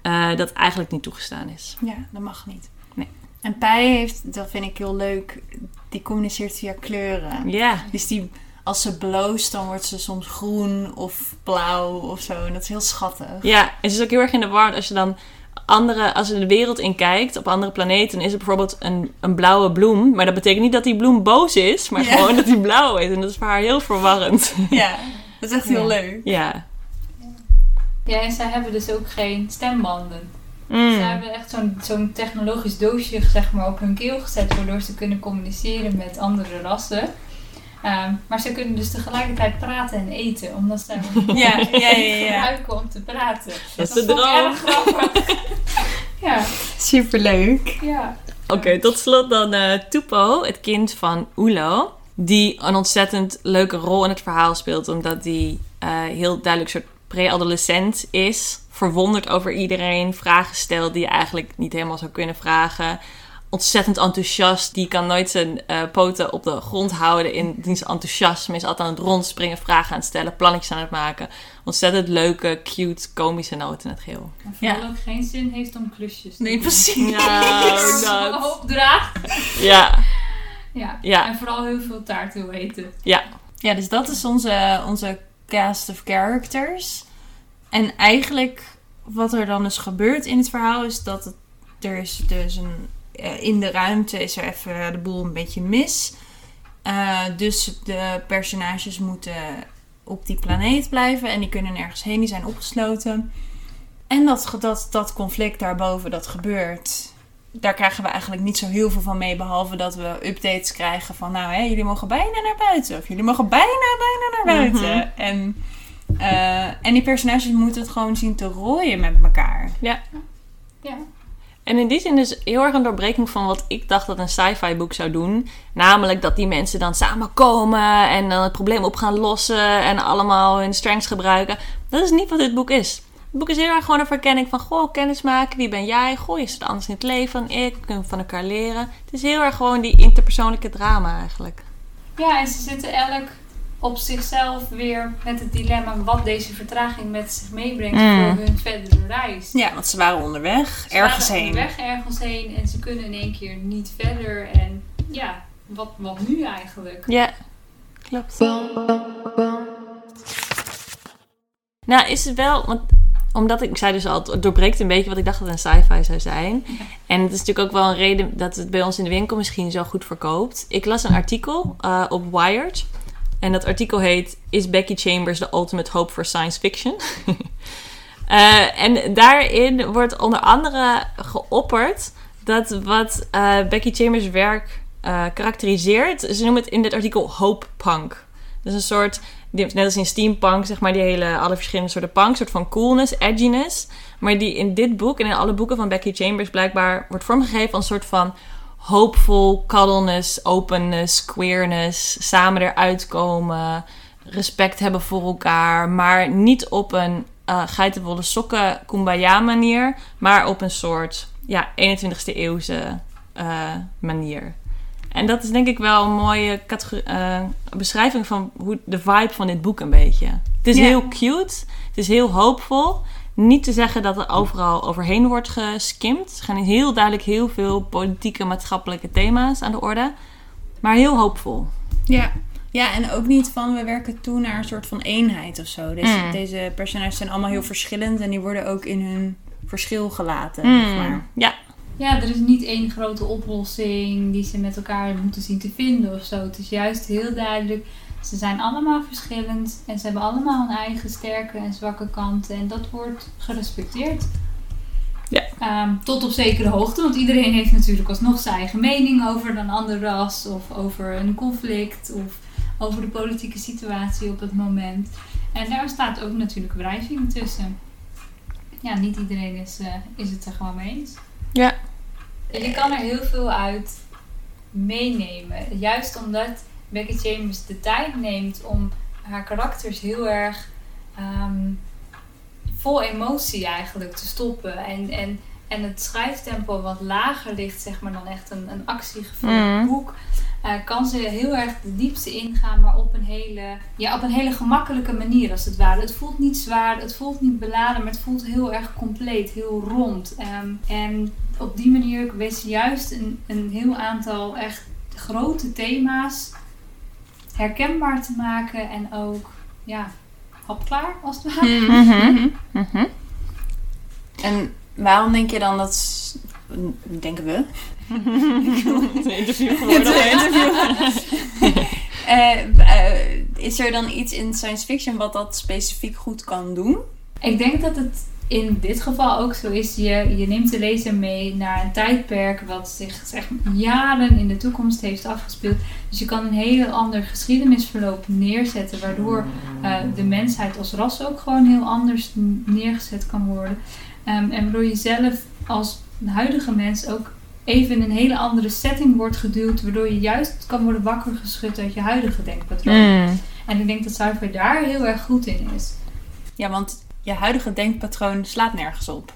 eh, dat eigenlijk niet toegestaan is. Ja, dat mag niet. Nee. En Pij heeft, dat vind ik heel leuk, die communiceert via kleuren. Ja, Dus die, als ze bloost, dan wordt ze soms groen of blauw of zo. En dat is heel schattig. Ja, en ze is ook heel erg in de war. Als je dan andere, als je de wereld in kijkt, op andere planeten, is er bijvoorbeeld een, een blauwe bloem. Maar dat betekent niet dat die bloem boos is, maar Ja. gewoon dat die blauw is. En dat is voor haar heel verwarrend. Ja, dat is echt heel Ja. leuk. Ja. Ja, en zij hebben dus ook geen stembanden. Mm. Ze hebben echt zo'n zo'n technologisch doosje zeg maar, op hun keel gezet, waardoor ze kunnen communiceren met andere rassen. Ehm, maar ze kunnen dus tegelijkertijd praten en eten, omdat ze Ja, ja, ja, gebruiken om te praten. Dat is de droom. erg grappig. ja, Superleuk. ja. Oké, tot slot dan eh Tupo, het kind van Ulo. Die een ontzettend leuke rol in het verhaal speelt. Omdat hij eh, heel duidelijk soort pre-adolescent is. Verwonderd over iedereen. Vragen stelt die je eigenlijk niet helemaal zou kunnen vragen. Ontzettend enthousiast. Die kan nooit zijn eh, poten op de grond houden in diens enthousiasme. Is altijd aan het rondspringen, vragen aan het stellen, plannetjes aan het maken. Ontzettend leuke, cute, komische noot in het geheel. En vooral ook geen zin heeft om klusjes te Nee, precies. Een dat. hoop draagt. Ja, Ja. Ja. En vooral heel veel taart wil eten. ja. Ja, dus dat is onze, onze cast of characters. En eigenlijk wat er dan dus gebeurt in het verhaal is dat het, er is dus een... eh, in de ruimte is er even de boel een beetje mis. Eh, dus de personages moeten op die planeet blijven en die kunnen nergens heen, die zijn opgesloten. En dat, dat, dat conflict daarboven, dat gebeurt, daar krijgen we eigenlijk niet zo heel veel van mee. Behalve dat we updates krijgen van, nou hè, jullie mogen bijna naar buiten. Of jullie mogen bijna, bijna naar buiten. En, eh, en die personages moeten het gewoon zien te rooien met elkaar. Ja. En in die zin is heel erg een doorbreking van wat ik dacht dat een sci-fi boek zou doen. Namelijk dat die mensen dan samenkomen en dan het probleem op gaan lossen en allemaal hun strengths gebruiken. Dat is niet wat dit boek is. Het boek is heel erg gewoon een verkenning van, goh, kennis maken, wie ben jij? Goh, is het anders in het leven dan ik? We kunnen van elkaar leren. Het is heel erg gewoon die interpersoonlijke drama eigenlijk. Ja, en ze zitten elk op zichzelf weer met het dilemma wat deze vertraging met zich meebrengt Mm. voor hun verdere reis. Ja, want ze waren onderweg, Ze ergens waren heen. Weg ergens heen en ze kunnen in één keer niet verder. En ja, wat, wat nu eigenlijk? Ja, klopt. Nou, is het wel, want omdat ik, ik zei dus al, het doorbreekt een beetje wat ik dacht dat een sci-fi zou zijn. En het is natuurlijk ook wel een reden dat het bij ons in de winkel misschien zo goed verkoopt. Ik las een artikel eh, op Wired. En dat artikel heet Is Becky Chambers the ultimate hope for science fiction? Eh, en daarin wordt onder andere geopperd dat wat eh, Becky Chambers werk karakteriseert, ze noemen het in dit artikel hope punk. Dus een soort, net als in steampunk, zeg maar, die hele, alle verschillende soorten punk, soort van coolness, edginess. Maar die in dit boek en in alle boeken van Becky Chambers blijkbaar wordt vormgegeven als een soort van hopeful, cuddleness, openness, queerness, samen eruit komen, respect hebben voor elkaar, maar niet op een eh geitenwolle sokken kumbaya manier, maar op een soort ja, 21ste eeuwse eh, manier. En dat is denk ik wel een mooie eh, beschrijving van hoe de vibe van dit boek een beetje. Het is heel cute, het is heel hoopvol. Niet te zeggen dat er overal overheen wordt geskimd. Er gaan heel duidelijk heel veel politieke, maatschappelijke thema's aan de orde. Maar heel hoopvol. Ja. ja, en ook niet van we werken toe naar een soort van eenheid of zo. Deze, Mm. deze personages zijn allemaal heel verschillend en die worden ook in hun verschil gelaten. Mm. zeg maar. Ja, Ja, er is niet één grote oplossing die ze met elkaar moeten zien te vinden of zo. Het is juist heel duidelijk. Ze zijn allemaal verschillend en ze hebben allemaal hun eigen sterke en zwakke kanten. En dat wordt gerespecteerd. Ja. Ehm, tot op zekere hoogte, want iedereen heeft natuurlijk alsnog zijn eigen mening over een ander ras of over een conflict of over de politieke situatie op het moment. En daar staat ook natuurlijk wrijving tussen. Ja, niet iedereen is, eh, is het er gewoon mee eens. Ja. En je kan er heel veel uit meenemen. Juist omdat Becky Chambers de tijd neemt om haar karakters heel erg ehm, vol emotie eigenlijk te stoppen. En, en, en het schrijftempo wat lager ligt, zeg maar, dan echt een, een actiegevuld Mhm. boek. eh, kan ze heel erg de diepte ingaan, maar op een, hele, ja, op een hele gemakkelijke manier als het ware. Het voelt niet zwaar, het voelt niet beladen, maar het voelt heel erg compleet, heel rond. Ehm, en op die manier weet ze juist een, een heel aantal echt grote thema's herkenbaar te maken en ook ja, hapklaar als het ware. Mhm. Mhm. En waarom denk je dan dat... Denken we? Het interview Het geworden. interview. Eh, eh, is er dan iets in science fiction wat dat specifiek goed kan doen? Ik denk dat het in dit geval ook zo is. Je, je neemt de lezer mee naar een tijdperk wat zich zeg, maar, jaren in de toekomst heeft afgespeeld. Dus je kan een heel ander geschiedenisverloop neerzetten, waardoor eh, de mensheid als ras ook gewoon heel anders neergezet kan worden. Ehm, en waardoor je zelf als huidige mens ook even in een hele andere setting wordt geduwd, waardoor je juist kan worden wakker geschud uit je huidige denkpatroon. Mm. En ik denk dat sci-fi daar heel erg goed in is. Ja, want je huidige denkpatroon slaat nergens op.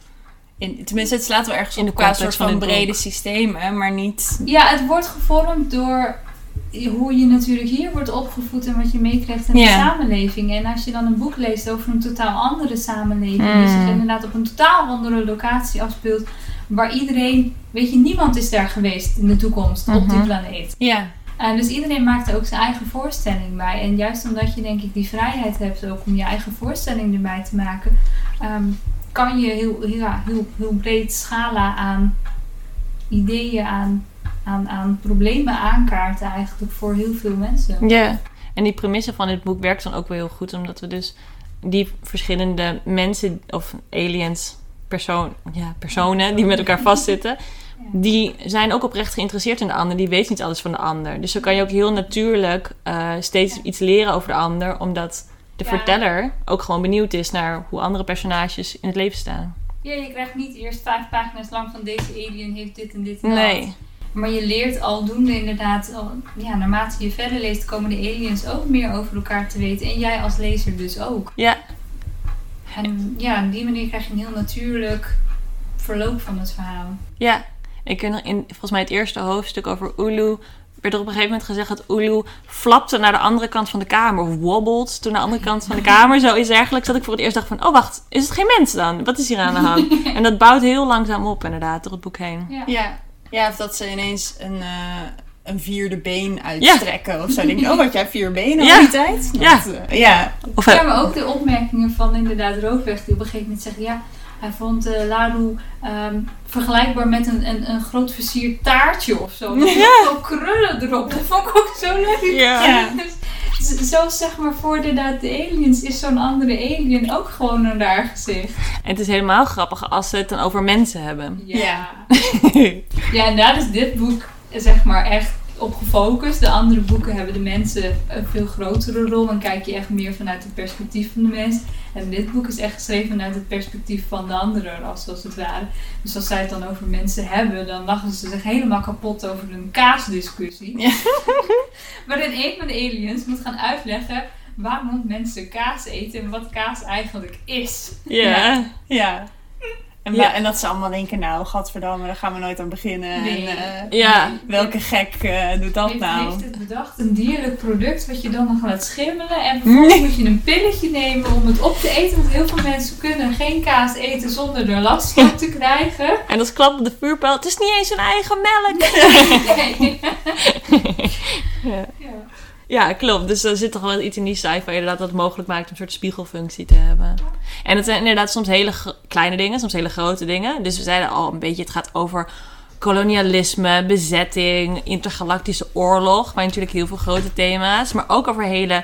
In, tenminste, het slaat wel ergens In de op qua context soort van, van brede systemen, maar niet... Ja, het wordt gevormd door hoe je natuurlijk hier wordt opgevoed en wat je meekrijgt in de samenleving. En als je dan een boek leest over een totaal andere samenleving, Mm. die zich inderdaad op een totaal andere locatie afspeelt, waar iedereen, weet je, niemand is daar geweest in de toekomst op die Mhm. planeet. Ja, En dus iedereen maakt er ook zijn eigen voorstelling bij. En juist omdat je denk ik die vrijheid hebt ook om je eigen voorstelling erbij te maken, ehm, kan je heel, ja, heel, heel breed scala aan ideeën, aan, aan, aan problemen aankaarten eigenlijk voor heel veel mensen. Ja. En die premisse van dit boek werkt dan ook wel heel goed, omdat we dus die verschillende mensen of aliens, persoon, ja, personen die met elkaar vastzitten, die zijn ook oprecht geïnteresseerd in de ander. Die weet niet alles van de ander. Dus zo kan je ook heel natuurlijk eh, steeds iets leren over de ander, omdat de Ja. verteller ook gewoon benieuwd is naar hoe andere personages in het leven staan. Ja, je krijgt niet eerst vijf pagina's lang van deze alien heeft dit en dit en Nee. Maar je leert aldoende inderdaad, al, ja, naarmate je verder leest, komen de aliens ook meer over elkaar te weten. En jij als lezer dus ook. Ja, En ja, op die manier krijg je een heel natuurlijk verloop van het verhaal. Ja, ik nog in volgens mij het eerste hoofdstuk over Ulu werd er op een gegeven moment gezegd dat Ulu flapte naar de andere kant van de kamer of wobbelt toen naar de andere kant van de kamer, zoiets dergelijks. Dat ik voor het eerst dacht van, oh wacht, is het geen mens dan? Wat is hier aan de hand? En dat bouwt heel langzaam op inderdaad door het boek heen. Ja. ja. Ja of dat ze ineens een, eh, een vierde been uitstrekken of zo. Denk ik, oh, had jij vier benen Ja. al die tijd? Ja. Dat, eh, ja. Of, Ja, eh, maar ook de opmerkingen van inderdaad Roofweg die op een gegeven moment zeggen, ja, hij vond eh Laru ehm, vergelijkbaar met een, een, een groot versierd taartje of zo. Met ja. krullen erop. Dat vond ik ook zo leuk. Ja. Ja. Dus, z- zoals zeg maar voor inderdaad de aliens is zo'n andere alien ook gewoon een raar gezicht. en het is helemaal grappig als ze het dan over mensen hebben. Ja. Ja, en daar is dit boek zeg maar echt op gefocust. De andere boeken hebben de mensen een veel grotere rol. En kijk je echt meer vanuit het perspectief van de mens. En dit boek is echt geschreven vanuit het perspectief van de andere ras, als het ware. Dus als zij het dan over mensen hebben, dan lachen ze zich helemaal kapot over een kaasdiscussie. Ja. Waarin een van de aliens moet gaan uitleggen waarom mensen kaas eten en wat kaas eigenlijk is. Ja. Ja. En, Ja. en dat ze allemaal denken, nou, gadverdamme, daar gaan we nooit aan beginnen. Nee. En, eh, Ja. welke gek eh, doet dat heeft, nou? heeft het bedacht een dierlijk product wat je dan nog laat schimmelen. En vervolgens moet je een pilletje nemen om het op te eten. Want heel veel mensen kunnen geen kaas eten zonder er last van te krijgen. En als klap op de vuurpijl, het is niet eens hun eigen melk. Nee. Ja. Ja. Ja, klopt. Dus er zit toch wel iets in die sci-fi inderdaad dat het mogelijk maakt om een soort spiegelfunctie te hebben. En het zijn inderdaad soms hele kleine dingen, soms hele grote dingen. Dus we zeiden al een beetje, het gaat over kolonialisme, bezetting, intergalactische oorlog. Maar natuurlijk heel veel grote thema's. Maar ook over hele,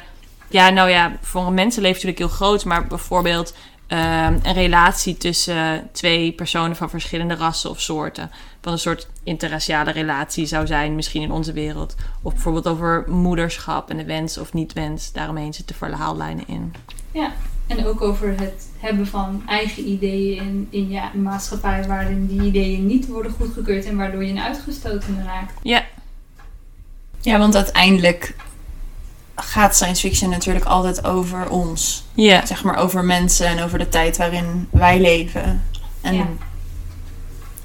ja nou ja, voor een mensenleven natuurlijk heel groot. Maar bijvoorbeeld ehm, een relatie tussen twee personen van verschillende rassen of soorten. Wat een soort interraciale relatie zou zijn, misschien in onze wereld. Of bijvoorbeeld over moederschap en de wens of niet wens. Daaromheen zitten verhaallijnen in. Ja. En ook over het hebben van eigen ideeën in, in je maatschappij waarin die ideeën niet worden goedgekeurd en waardoor je een uitgestoten raakt. Ja, Ja, want uiteindelijk gaat science fiction natuurlijk altijd over ons. ja. Zeg maar over mensen en over de tijd waarin wij leven. En, Ja.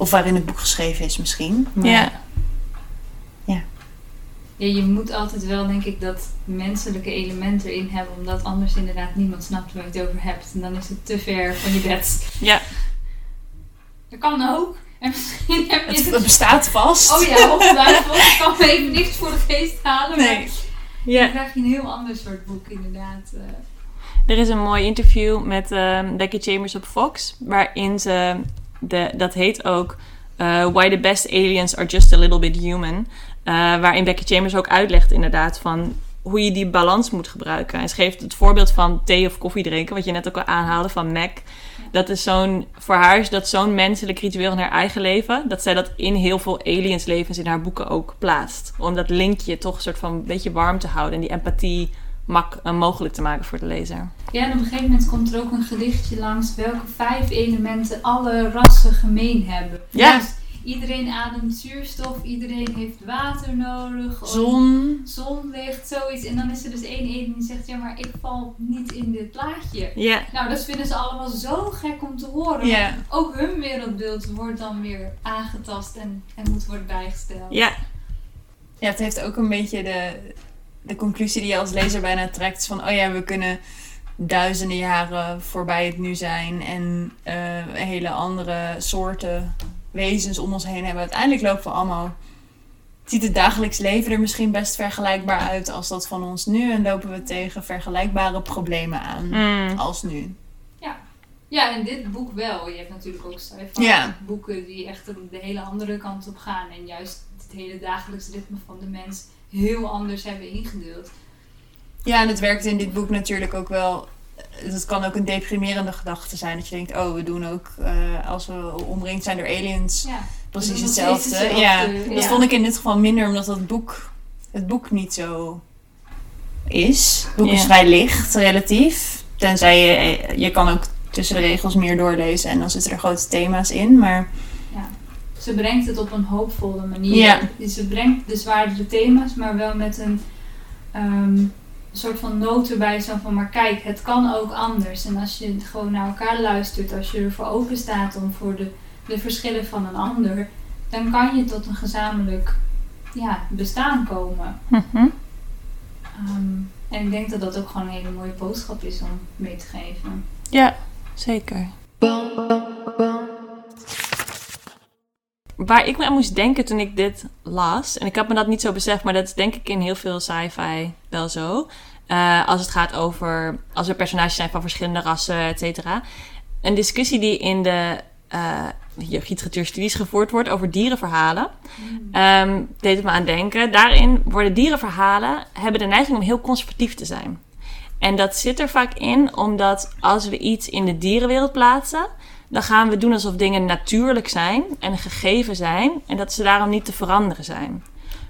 Of waarin het boek geschreven is misschien. Maar- ja. Ja, je moet altijd wel, denk ik, dat menselijke element erin hebben, omdat anders inderdaad niemand snapt waar je het over hebt. En dan is het te ver van je bed. Ja. Dat kan ook. En misschien heb je Het, het... bestaat vast. Oh ja, ongetwijfeld. Ik kan me even niks voor de geest halen. Nee. Maar Ja. dan krijg je een heel ander soort boek, inderdaad. eh. Er is een mooi interview met ehm, Becky Chambers op Fox, waarin ze, dat heet ook eh, Why the Best Aliens Are Just a Little Bit Human. Eh, waarin Becky Chambers ook uitlegt inderdaad van hoe je die balans moet gebruiken. En ze geeft het voorbeeld van thee of koffie drinken, wat je net ook al aanhaalde van Mac. Dat is zo'n, voor haar is dat zo'n menselijk ritueel in haar eigen leven, dat zij dat in heel veel aliens levens in haar boeken ook plaatst. Om dat linkje toch een soort van een beetje warm te houden en die empathie mak, eh, mogelijk te maken voor de lezer. Ja, en op een gegeven moment komt er ook een gedichtje langs welke vijf elementen alle rassen gemeen hebben. Ja. Dus iedereen ademt zuurstof, iedereen heeft water nodig. Zon. Zonlicht, zoiets. En dan is er dus één alien die zegt, ja maar ik val niet in dit plaatje. Ja, Nou, dat vinden ze allemaal zo gek om te horen. Ja. Ook hun wereldbeeld wordt dan weer aangetast en, en moet worden bijgesteld. ja, Ja, het heeft ook een beetje de, de conclusie die je als lezer bijna trekt. Van, oh ja, we kunnen duizenden jaren voorbij het nu zijn. En eh, hele andere soorten wezens om ons heen hebben. Uiteindelijk lopen we allemaal... Ziet het dagelijks leven er misschien best vergelijkbaar uit als dat van ons nu. En lopen we tegen vergelijkbare problemen aan Mm. als nu. Ja, en dit boek wel. Je hebt natuurlijk ook Ja. boeken die echt de de hele andere kant op gaan. En juist het hele dagelijks ritme van de mens heel anders hebben ingedeeld. Ja, en het werkt in dit boek natuurlijk ook wel. Het kan ook een deprimerende gedachte zijn. Dat je denkt, oh, we doen ook eh, als we omringd zijn door aliens Ja, precies hetzelfde. hetzelfde, Ja, dat vond ik in dit geval minder, omdat het boek, het boek niet zo is. Het boek is vrij licht, relatief. Tenzij je, je kan ook tussen de regels meer doorlezen en dan zitten er grote thema's in. Maar ze brengt het op een hoopvolle manier. Ja. Ze brengt de zwaardere thema's, maar wel met een ehm, soort van noot erbij. Zo van, maar kijk, het kan ook anders. En als je gewoon naar elkaar luistert, als je ervoor open staat om voor de, de verschillen van een ander, dan kan je tot een gezamenlijk ja, bestaan komen. Mhm. Ehm, en ik denk dat dat ook gewoon een hele mooie boodschap is om mee te geven. Ja, zeker. Waar ik me aan moest denken toen ik dit las, en ik had me dat niet zo beseft, maar dat is denk ik in heel veel sci-fi wel zo. Eh, als het gaat over, als er personages zijn van verschillende rassen, et cetera. Een discussie die in de eh jeugdliteratuurstudies gevoerd wordt over dierenverhalen, ehm, deed het me aan denken. Daarin worden dierenverhalen, hebben de neiging om heel conservatief te zijn. En dat zit er vaak in omdat als we iets in de dierenwereld plaatsen, dan gaan we doen alsof dingen natuurlijk zijn en gegeven zijn en dat ze daarom niet te veranderen zijn.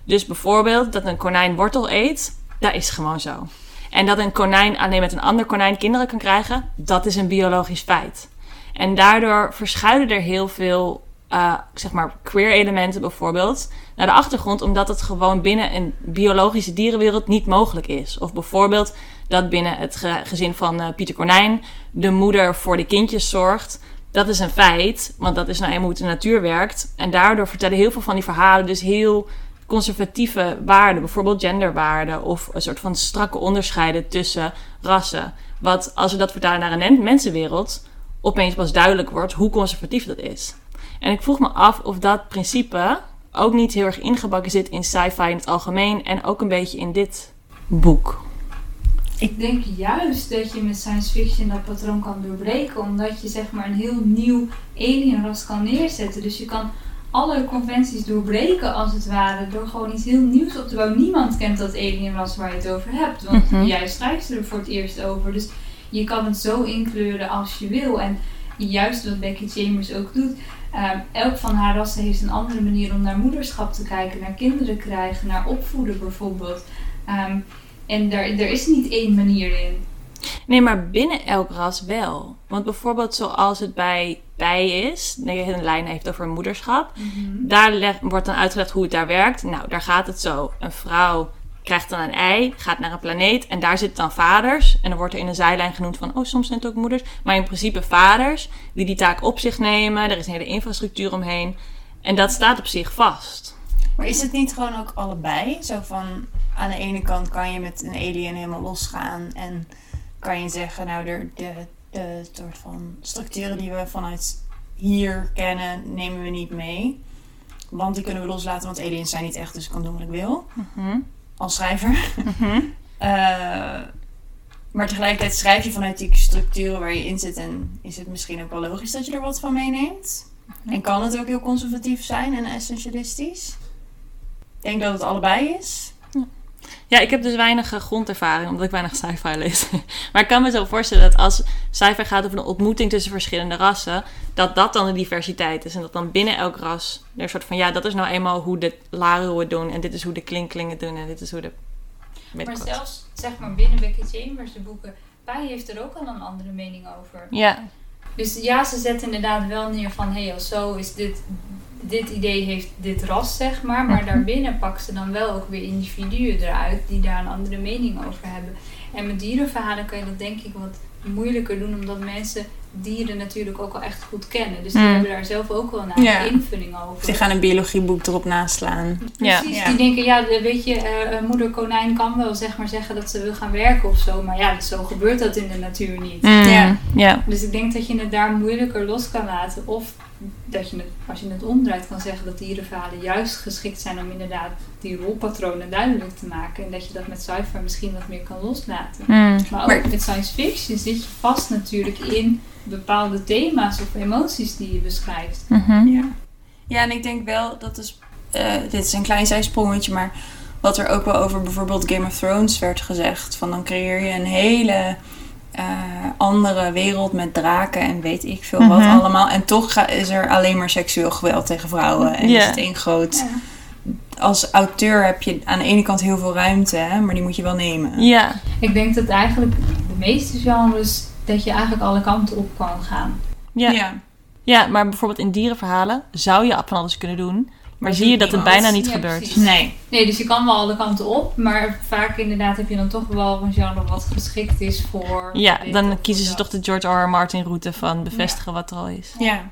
Dus bijvoorbeeld dat een konijn wortel eet, dat is gewoon zo. En dat een konijn alleen met een ander konijn kinderen kan krijgen, dat is een biologisch feit. En daardoor verschuilen er heel veel, eh, zeg maar, queer elementen bijvoorbeeld naar de achtergrond, omdat het gewoon binnen een biologische dierenwereld niet mogelijk is. Of bijvoorbeeld dat binnen het ge- gezin van eh, Pieter Konijn de moeder voor de kindjes zorgt. Dat is een feit, want dat is nou eenmaal hoe de natuur werkt. En daardoor vertellen heel veel van die verhalen dus heel conservatieve waarden, bijvoorbeeld genderwaarden of een soort van strakke onderscheiden tussen rassen. Wat als we dat vertalen naar een mensenwereld, opeens pas duidelijk wordt hoe conservatief dat is. En ik vroeg me af of dat principe ook niet heel erg ingebakken zit in sci-fi in het algemeen en ook een beetje in dit boek. Ik denk juist dat je met science fiction dat patroon kan doorbreken, omdat je zeg maar een heel nieuw alienras kan neerzetten. Dus je kan alle conventies doorbreken als het ware, door gewoon iets heel nieuws op te bouwen. Niemand kent dat alienras waar je het over hebt, want Mhm. jij schrijft er voor het eerst over. Dus je kan het zo inkleuren als je wil. En juist wat Becky Chambers ook doet, ehm, elk van haar rassen heeft een andere manier om naar moederschap te kijken, naar kinderen krijgen, naar opvoeden bijvoorbeeld. Ehm, en daar, er is niet één manier in. Nee, maar binnen elk ras wel. Want bijvoorbeeld zoals het bij bij is, een lijn heeft over moederschap, daar leg- wordt dan uitgelegd hoe het daar werkt. Nou, daar gaat het zo. Een vrouw krijgt dan een ei, gaat naar een planeet en daar zitten dan vaders. En dan wordt er in een zijlijn genoemd van, oh, soms zijn het ook moeders. Maar in principe vaders die die taak op zich nemen. Er is een hele infrastructuur omheen. En dat staat op zich vast. Maar is het niet gewoon ook allebei? Zo van, aan de ene kant kan je met een alien helemaal losgaan en kan je zeggen, nou, de, de, de soort van structuren die we vanuit hier kennen, nemen we niet mee. Want die kunnen we loslaten, want aliens zijn niet echt, dus ik kan doen wat ik wil. Als schrijver. Eh, maar tegelijkertijd schrijf je vanuit die structuren waar je in zit. En is het misschien ook wel logisch dat je er wat van meeneemt. En kan het ook heel conservatief zijn en essentialistisch? Ik denk dat het allebei is. Ja, ik heb dus weinig eh, grondervaring, omdat ik weinig sci-fi lees. maar ik kan me zo voorstellen dat als sci-fi gaat over een ontmoeting tussen verschillende rassen, dat dat dan de diversiteit is. En dat dan binnen elk ras er een soort van, ja, dat is nou eenmaal hoe de Laru het doen. En dit is hoe de Klinklingen doen. En dit is hoe de... Maar zelfs zeg maar binnen Becky Chambers, de boeken, Pai heeft er ook al een andere mening over. Ja, Dus ja, ze zetten inderdaad wel neer van, hé, hey, als zo is dit, dit idee heeft dit ras, zeg maar. Maar daarbinnen pakken ze dan wel ook weer individuen eruit die daar een andere mening over hebben. En met dierenverhalen kan je dat denk ik wat moeilijker doen, omdat mensen dieren natuurlijk ook al echt goed kennen. Dus die Mm. hebben daar zelf ook wel een eigen Ja. invulling over. Die gaan een biologieboek erop naslaan. Precies, Ja. die denken, ja, weet je, eh, eh, moeder konijn kan wel zeg maar zeggen dat ze wil gaan werken of zo. Maar ja, zo gebeurt dat in de natuur niet. Mm, Ja. ja. Dus ik denk dat je het daar moeilijker los kan laten. Of dat je het, als je het omdraait, kan zeggen dat dierenverhalen juist geschikt zijn om inderdaad die rolpatronen duidelijk te maken. En dat je dat met sci-fi misschien wat meer kan loslaten. Mm. Maar ook Maar- met science fiction zit je vast natuurlijk in bepaalde thema's of emoties die je beschrijft. Mhm. Ja. ja, en ik denk wel, dat is, eh, dit is een klein zijsprongetje, maar wat er ook wel over bijvoorbeeld Game of Thrones werd gezegd. Van dan creëer je een hele eh, andere wereld met draken en weet ik veel wat Mhm. allemaal. En toch ga- is er alleen maar seksueel geweld tegen vrouwen. En Ja. is het één groot... Als auteur heb je aan de ene kant heel veel ruimte, hè, maar die moet je wel nemen. Ja. Ik denk dat eigenlijk de meeste genres, dat je eigenlijk alle kanten op kan gaan. Ja. ja. ja, maar bijvoorbeeld in dierenverhalen zou je van alles kunnen doen. Maar Dat zie je dat het bijna niet Ja, gebeurt. precies. Nee. Nee, dus je kan wel alle kanten op, maar vaak inderdaad heb je dan toch wel een genre wat geschikt is voor... Ja, dan kiezen ze dat. toch de George R. R. Martin route van bevestigen wat er al is. Ja.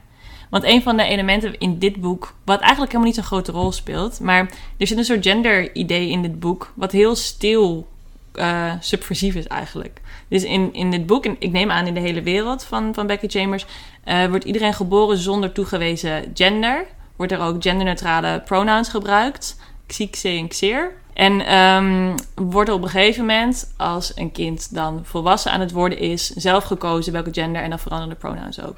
Want een van de elementen in dit boek, wat eigenlijk helemaal niet zo'n grote rol speelt, maar er zit een soort gender-idee in dit boek, wat heel stil eh, subversief is eigenlijk. Dus in, in dit boek, en ik neem aan in de hele wereld van, van Becky Chambers, eh, wordt iedereen geboren zonder toegewezen gender. Wordt er ook genderneutrale pronouns gebruikt. Xiek, ze en xeer. En ehm, wordt er op een gegeven moment, als een kind dan volwassen aan het worden is, zelf gekozen welke gender en dan veranderen de pronouns ook.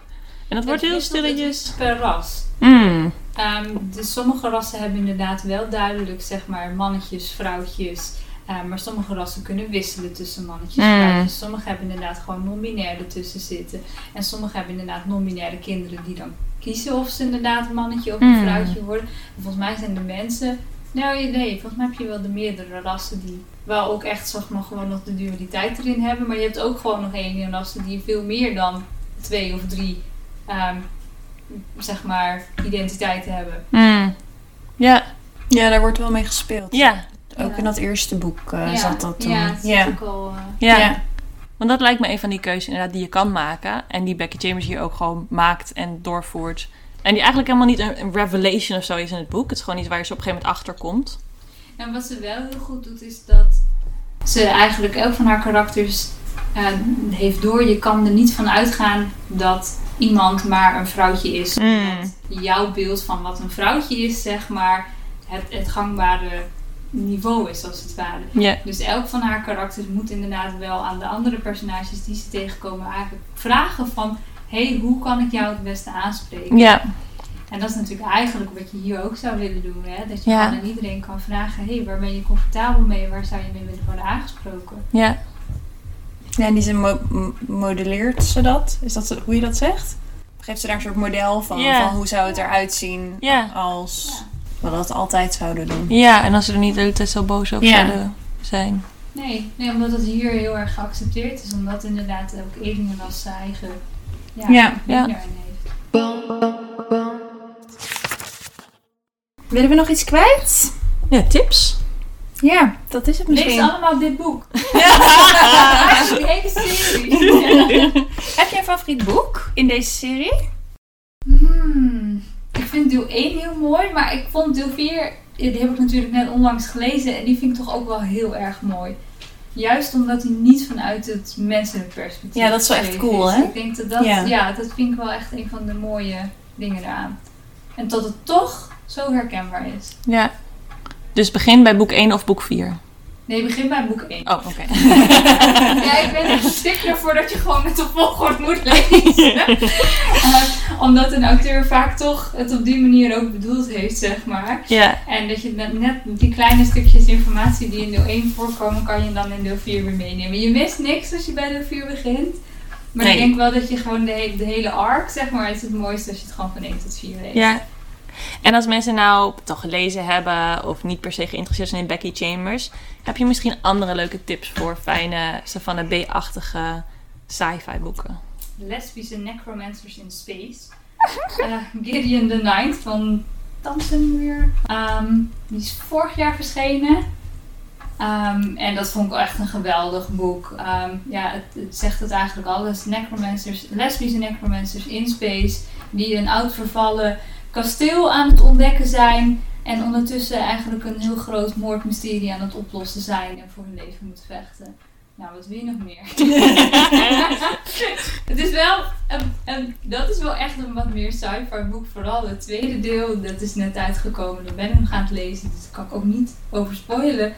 En dat wordt heel stilletjes. wisselt per ras. Mm. Dus sommige rassen hebben inderdaad wel duidelijk, zeg maar, mannetjes, vrouwtjes. Ehm, maar sommige rassen kunnen wisselen tussen mannetjes en Mm. vrouwtjes. Sommige hebben inderdaad gewoon non-binair ertussen zitten. En sommige hebben inderdaad non-binaire kinderen die dan kiezen of ze inderdaad een mannetje of een Mm. vrouwtje worden. En volgens mij zijn de mensen... Nou, nee, volgens mij heb je wel de meerdere rassen die wel ook echt, zeg maar, gewoon nog de dualiteit erin hebben. Maar je hebt ook gewoon nog één rassen die veel meer dan twee of drie, ehm, zeg maar, identiteiten hebben. Mm. Ja, ja, daar wordt wel mee gespeeld. ja, Ook in dat eerste boek eh, ja, zat dat toen. Ja, zit ja. ook al... eh, ja. Want dat lijkt me een van die keuzes inderdaad die je kan maken. En die Becky Chambers hier ook gewoon maakt en doorvoert. En die eigenlijk helemaal niet een, een revelation of zo is in het boek. Het is gewoon iets waar je zo op een gegeven moment achter komt. En wat ze wel heel goed doet, is dat ze eigenlijk elk van haar karakters eh, heeft door. Je kan er niet van uitgaan dat iemand maar een vrouwtje is. Mm. Dat jouw beeld van wat een vrouwtje is, zeg maar, het, het gangbare niveau is, als het ware. Dus elk van haar karakters moet inderdaad wel aan de andere personages die ze tegenkomen eigenlijk vragen van... Hé, hey, hoe kan ik jou het beste aanspreken? Ja, En dat is natuurlijk eigenlijk wat je hier ook zou willen doen. Hè? Dat je aan iedereen kan vragen: hé, hey, waar ben je comfortabel mee? Waar zou je mee willen worden aangesproken? ja. Ja, en die ze mo- modelleert ze dat? Is dat hoe je dat zegt? Geeft ze daar een soort model van? Van hoe zou het eruit zien als we dat altijd zouden doen? Ja, en als ze er niet de hele tijd zo boos over Ja. zouden zijn. Nee, nee, omdat het hier heel erg geaccepteerd is. Omdat inderdaad ook Evenelas zijn eigen ja, Ja, ja. heeft. Willen we nog iets kwijt? Ja, tips? Ja, dat is het Lees misschien. allemaal dit boek. Die hele serie. Heb je een favoriet boek in deze serie? Hmm, ik vind deel 1 heel mooi, maar ik vond deel 4, die heb ik natuurlijk net onlangs gelezen en die vind ik toch ook wel heel erg mooi. Juist omdat hij niet vanuit het menselijk perspectief Ja, dat is wel echt cool, is. hè? Ik denk dat dat, Ja. ja. dat vind ik wel echt een van de mooie dingen eraan. En dat het toch zo herkenbaar is. Ja. Dus begin bij boek 1 of boek 4. Nee, begin bij boek 1. Oh, oké. Ja, ik ben echt een stickler voor dat je gewoon met de volgorde moet lezen. Eh, omdat een auteur vaak toch het op die manier ook bedoeld heeft, zeg maar. Ja. En dat je net, net die kleine stukjes informatie die in deel 1 voorkomen, kan je dan in deel 4 weer meenemen. Je mist niks als je bij deel 4 begint. Maar Nee. ik denk wel dat je gewoon de, he- de hele arc, zeg maar, is het mooiste als je het gewoon van 1 tot 4 leest. Ja. En als mensen nou toch gelezen hebben of niet per se geïnteresseerd zijn in Becky Chambers, heb je misschien andere leuke tips voor fijne Savannah B-achtige sci-fi boeken? Lesbische Necromancers in Space. Eh, Gideon the Ninth van Thompson weer. Ehm, die is vorig jaar verschenen. Ehm, en dat vond ik echt een geweldig boek. Ehm, ja, het, het zegt het eigenlijk alles. Necromancers, lesbische necromancers in space. Die een oud vervallen kasteel aan het ontdekken zijn. En ondertussen eigenlijk een heel groot moordmysterie aan het oplossen zijn. En voor hun leven moeten vechten. Nou, wat wil je nog meer? het is wel, een, een- dat is wel echt een wat meer sci-fi boek. Vooral het tweede deel, dat is net uitgekomen. Ik ben hem gaan lezen, dus daar kan ik ook niet over spoilen.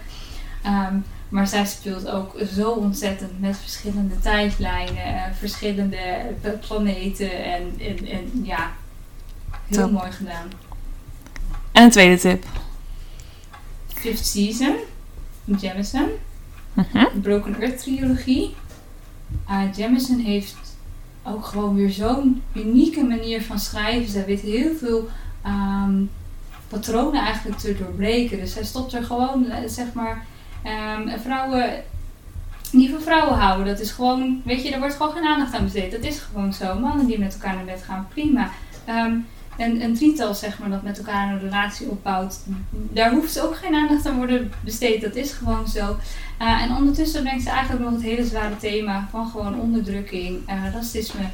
Ehm, maar zij speelt ook zo ontzettend met verschillende tijdlijnen, eh, verschillende planeten en, en, en ja, heel mooi gedaan. En een tweede tip. Fifth Season, Jamison. Mhm. Broken Earth trilogie. Uh, Jamison heeft ook gewoon weer zo'n unieke manier van schrijven. Zij weet heel veel ehm, patronen eigenlijk te doorbreken. Dus zij stopt er gewoon, eh, zeg maar, ehm, vrouwen die van vrouwen houden. Dat is gewoon, weet je, daar wordt gewoon geen aandacht aan besteed. Dat is gewoon zo. Mannen die met elkaar naar bed gaan, prima. Ehm, en een drietal, zeg maar, dat met elkaar een relatie opbouwt, daar hoeft ook geen aandacht aan worden besteed. Dat is gewoon zo. Uh, en ondertussen brengt ze eigenlijk nog het hele zware thema van gewoon onderdrukking, uh, racisme,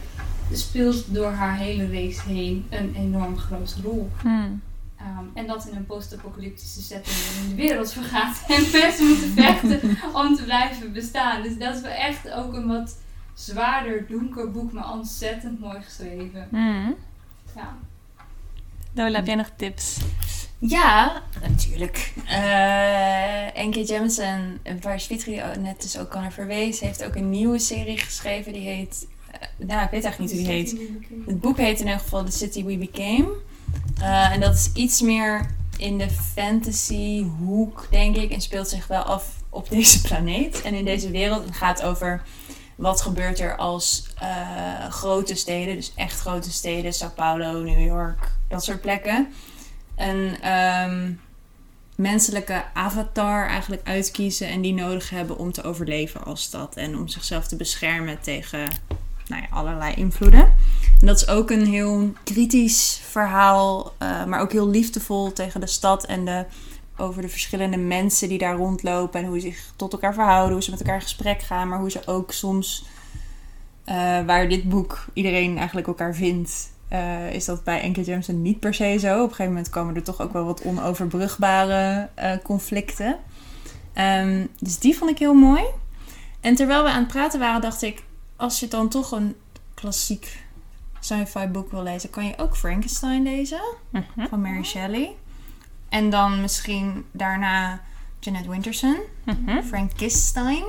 speelt door haar hele reeks heen een enorm grote rol. Hmm. Um, en dat in een post-apocalyptische setting waarin de wereld vergaat en mensen moeten vechten om te blijven bestaan. Dus dat is wel echt ook een wat zwaarder, donker boek, maar ontzettend mooi geschreven. Hmm. Ja. Lola, heb jij nog tips? Ja, natuurlijk. Eh Enke Jemison, waar Svitri net dus ook al naar verwees, heeft ook een nieuwe serie geschreven. Die heet... eh, nou, ik weet eigenlijk niet hoe die heet. Het boek heet in ieder geval The City We Became. Eh, en dat is iets meer in de fantasy hoek, denk ik. En speelt zich wel af op deze planeet en in deze wereld. En gaat over wat gebeurt er als eh, grote steden, dus echt grote steden, Sao Paulo, New York, dat soort plekken. Een ehm, menselijke avatar eigenlijk uitkiezen en die nodig hebben om te overleven als stad. En om zichzelf te beschermen tegen nou ja, allerlei invloeden. En dat is ook een heel kritisch verhaal, eh, maar ook heel liefdevol tegen de stad en de, over de verschillende mensen die daar rondlopen en hoe ze zich tot elkaar verhouden, hoe ze met elkaar in gesprek gaan, maar hoe ze ook soms, eh, waar dit boek iedereen eigenlijk elkaar vindt, eh, is dat bij Enke Jameson niet per se zo. Op een gegeven moment komen er toch ook wel wat onoverbrugbare eh, conflicten. Ehm, dus die vond ik heel mooi. En terwijl we aan het praten waren, dacht ik, als je dan toch een klassiek sci-fi boek wil lezen, kan je ook Frankenstein lezen Mhm. van Mary Shelley. En dan misschien daarna Janet Winterson, Mhm. Frankenstein.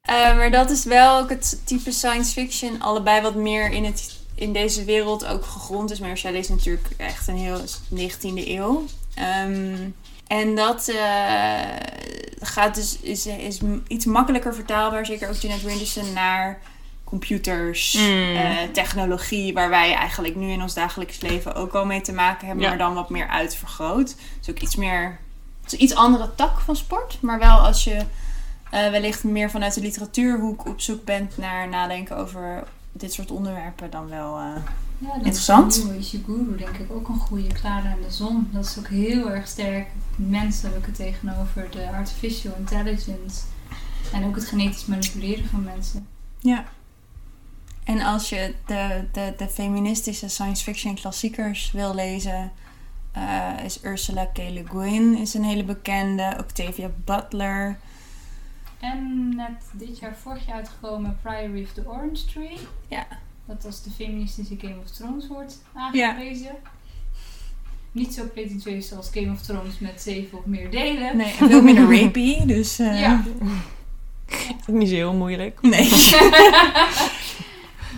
Eh, maar dat is wel ook het type science fiction, allebei wat meer in, het, in deze wereld ook gegrond is. Mary Shelley is natuurlijk echt een heel 19e eeuw. Ehm, en dat eh, gaat dus, is, is iets makkelijker vertaalbaar, zeker ook Janet Winterson, naar computers, Mm. eh, technologie, waar wij eigenlijk nu in ons dagelijks leven ook al mee te maken hebben, Ja. maar dan wat meer uitvergroot. Dus ook iets meer, het is een iets andere tak van sport, maar wel als je eh, wellicht meer vanuit de literatuurhoek op zoek bent naar nadenken over dit soort onderwerpen, dan wel. eh, Ja, dat Interessant. Is Ishiguro denk ik ook een goede. Clara en de zon. Dat is ook heel erg sterk het menselijke tegenover de artificial intelligence. En ook het genetisch manipuleren van mensen. Ja. En als je de, de, de feministische science fiction klassiekers wil lezen, eh, is Ursula K. Le Guin is een hele bekende. Octavia Butler. En net dit jaar, vorig jaar uitgekomen Priory of the Orange Tree. Ja. Dat als de feministische Game of Thrones wordt aangeprezen. Niet zo pretentieus als Game of Thrones met zeven of meer delen. Nee, en veel minder rapey, dus... eh, Ja. Ook niet zo heel moeilijk. Nee.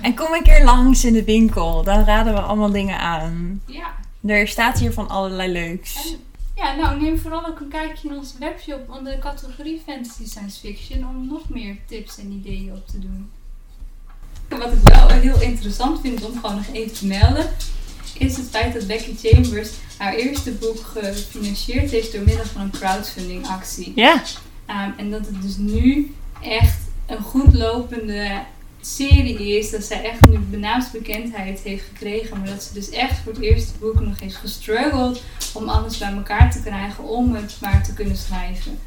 en kom een keer langs in de winkel. Dan raden we allemaal dingen aan. ja. Er staat hier van allerlei leuks. En ja, nou neem vooral ook een kijkje in onze webshop onder de categorie Fantasy Science Fiction om nog meer tips en ideeën op te doen. Wat ik wel heel interessant vind om gewoon nog even te melden, is het feit dat Becky Chambers haar eerste boek gefinancierd heeft door middel van een crowdfunding actie. Ja. Ehm, en dat het dus nu echt een goed lopende serie is. Dat zij echt nu benaamsbekendheid heeft gekregen. Maar dat ze dus echt voor het eerste boek nog heeft gestruggeld om alles bij elkaar te krijgen om het maar te kunnen schrijven.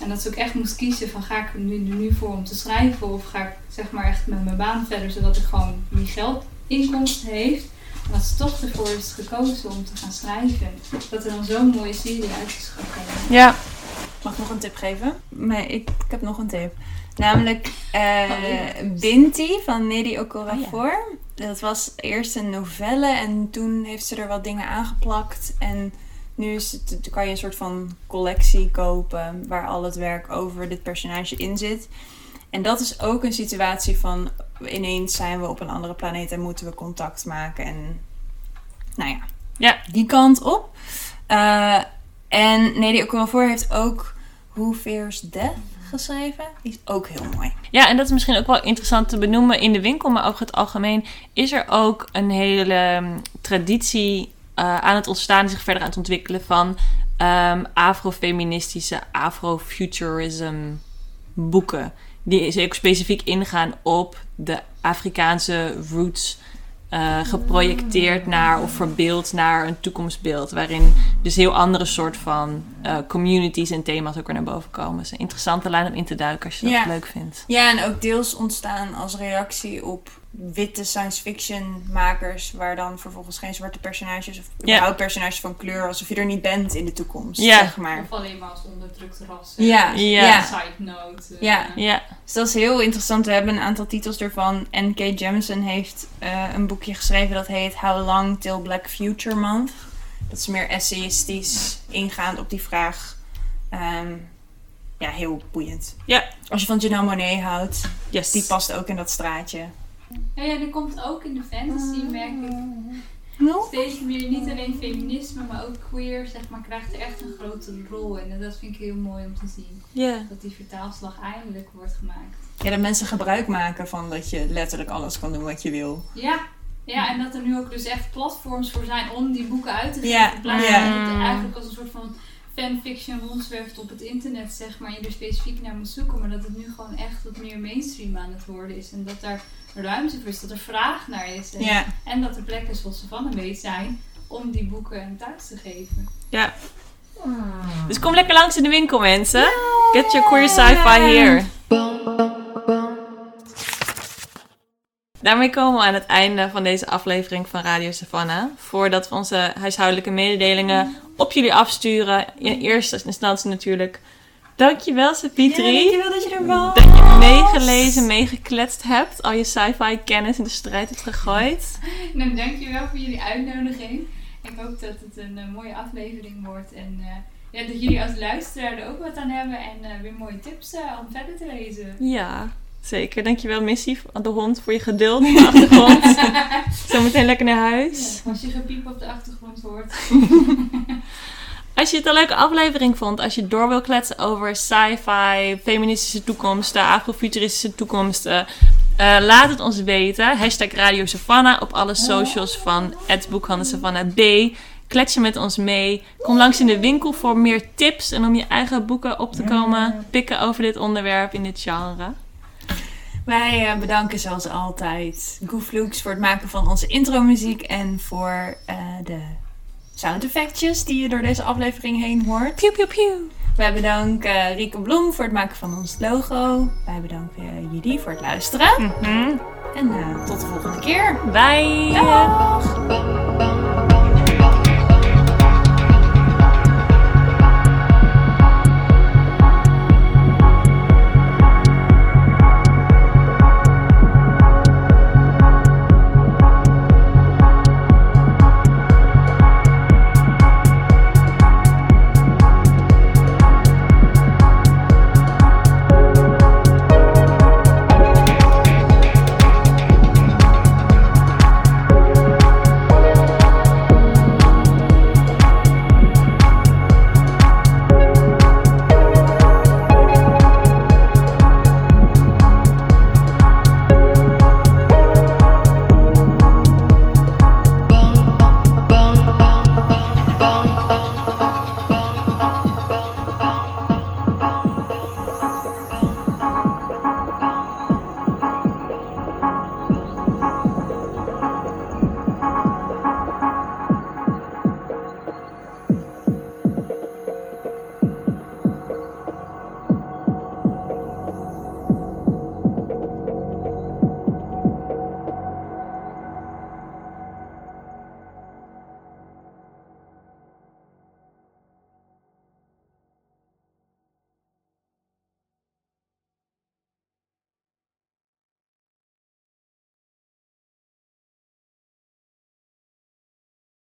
En dat ze ook echt moest kiezen van ga ik er nu, nu voor om te schrijven of ga ik zeg maar echt met mijn baan verder zodat ik gewoon die geldinkomsten heeft. En dat ze toch ervoor is gekozen om te gaan schrijven. Dat er dan zo'n mooie serie uit is gekomen. Ja. Mag ik nog een tip geven? Nee, ik, ik heb nog een tip. Namelijk eh Oh. Binti van Nedi Okorafor. Dat was eerst een novelle en toen heeft ze er wat dingen aangeplakt. En nu is het, kan je een soort van collectie kopen waar al het werk over dit personage in zit. En dat is ook een situatie van ineens zijn we op een andere planeet en moeten we contact maken. En nou ja, Ja. die kant op. Eh, en Nedi Okorafor heeft ook Who Fears Death geschreven. Die is ook heel mooi. Ja, en dat is misschien ook wel interessant te benoemen in de winkel, maar over het algemeen is er ook een hele um, traditie uh, aan het ontstaan, die zich verder aan het ontwikkelen van um, afrofeministische, afrofuturism boeken. Die ook specifiek ingaan op de Afrikaanse roots. Uh, geprojecteerd naar of verbeeld naar een toekomstbeeld. Waarin dus heel andere soort van uh, communities en thema's ook weer naar boven komen. Dus een interessante lijn om in te duiken als je dat leuk vindt. Ja, en ook deels ontstaan als reactie op witte science fiction makers. Waar dan vervolgens geen zwarte personages of überhaupt personages van kleur. Alsof je er niet bent in de toekomst, Ja. zeg maar. Of alleen maar als onderdrukte rassen. Ja, Ja. ja. Side note. eh, Ja. Ja, Dus dat is heel interessant. We hebben een aantal titels ervan. N.K. Jemisin heeft eh, een boekje geschreven dat heet How Long Till Black Future Month. Dat is meer essayistisch ingaand op die vraag. Ehm, ja, heel boeiend. Ja. Als je van Janelle Monet houdt, yes. die past ook in dat straatje. Ja, ja, er komt ook in de fantasy, merk ik, No? steeds meer, niet alleen feminisme, maar ook queer, zeg maar, krijgt er echt een grote rol in. En dat vind ik heel mooi om te zien. Ja. Dat die vertaalslag eindelijk wordt gemaakt. Ja, dat mensen gebruik maken van dat je letterlijk alles kan doen wat je wil. Ja. Ja, en dat er nu ook dus echt platforms voor zijn om die boeken uit te geven. Ja, In plaats ja. van dat het eigenlijk als een soort van fanfiction rondzwerft op het internet, zeg maar. En je er specifiek naar moet zoeken. Maar dat het nu gewoon echt wat meer mainstream aan het worden is. En dat daar ruimte voor is, dat er vraag naar is. En, Ja. en dat er plekken zoals Savannah zijn om die boeken een thuis te geven. ja. Dus kom lekker langs in de winkel, mensen. Get your queer sci-fi here. Daarmee komen we aan het einde van deze aflevering van Radio Savannah. Voordat we onze huishoudelijke mededelingen op jullie afsturen. In eerste instantie natuurlijk. Dankjewel, Sapitri. dankjewel dat je er was. dat je meegelezen, meegekletst hebt. Al je sci-fi kennis in de strijd hebt gegooid. Nou, dankjewel voor jullie uitnodiging. Ik hoop dat het een eh, mooie aflevering wordt. En eh, ja, dat jullie als luisteraar er ook wat aan hebben. En eh, weer mooie tips om verder te lezen. Ja, zeker. Dankjewel, Missy, aan de hond, voor je geduld op de achtergrond. Zometeen lekker naar huis. Ja, als je gepiep op de achtergrond hoort. Als je het een leuke aflevering vond, als je door wil kletsen over sci-fi, feministische toekomsten, afrofuturistische toekomsten, eh, laat het ons weten. Hashtag Radio Savannah op alle socials van het Boekhandel Savannah B. Klets je met ons mee. Kom langs in de winkel voor meer tips en om je eigen boeken op te komen pikken over dit onderwerp in dit genre. Wij eh, bedanken zoals altijd Gooflux voor het maken van onze intromuziek en voor eh, de sound effectjes die je door deze aflevering heen hoort. Pew pew pew. Wij bedanken eh, Rieke Bloem voor het maken van ons logo. Wij bedanken jullie voor het luisteren. Mhm. En eh, tot de volgende keer. Bye. Dag!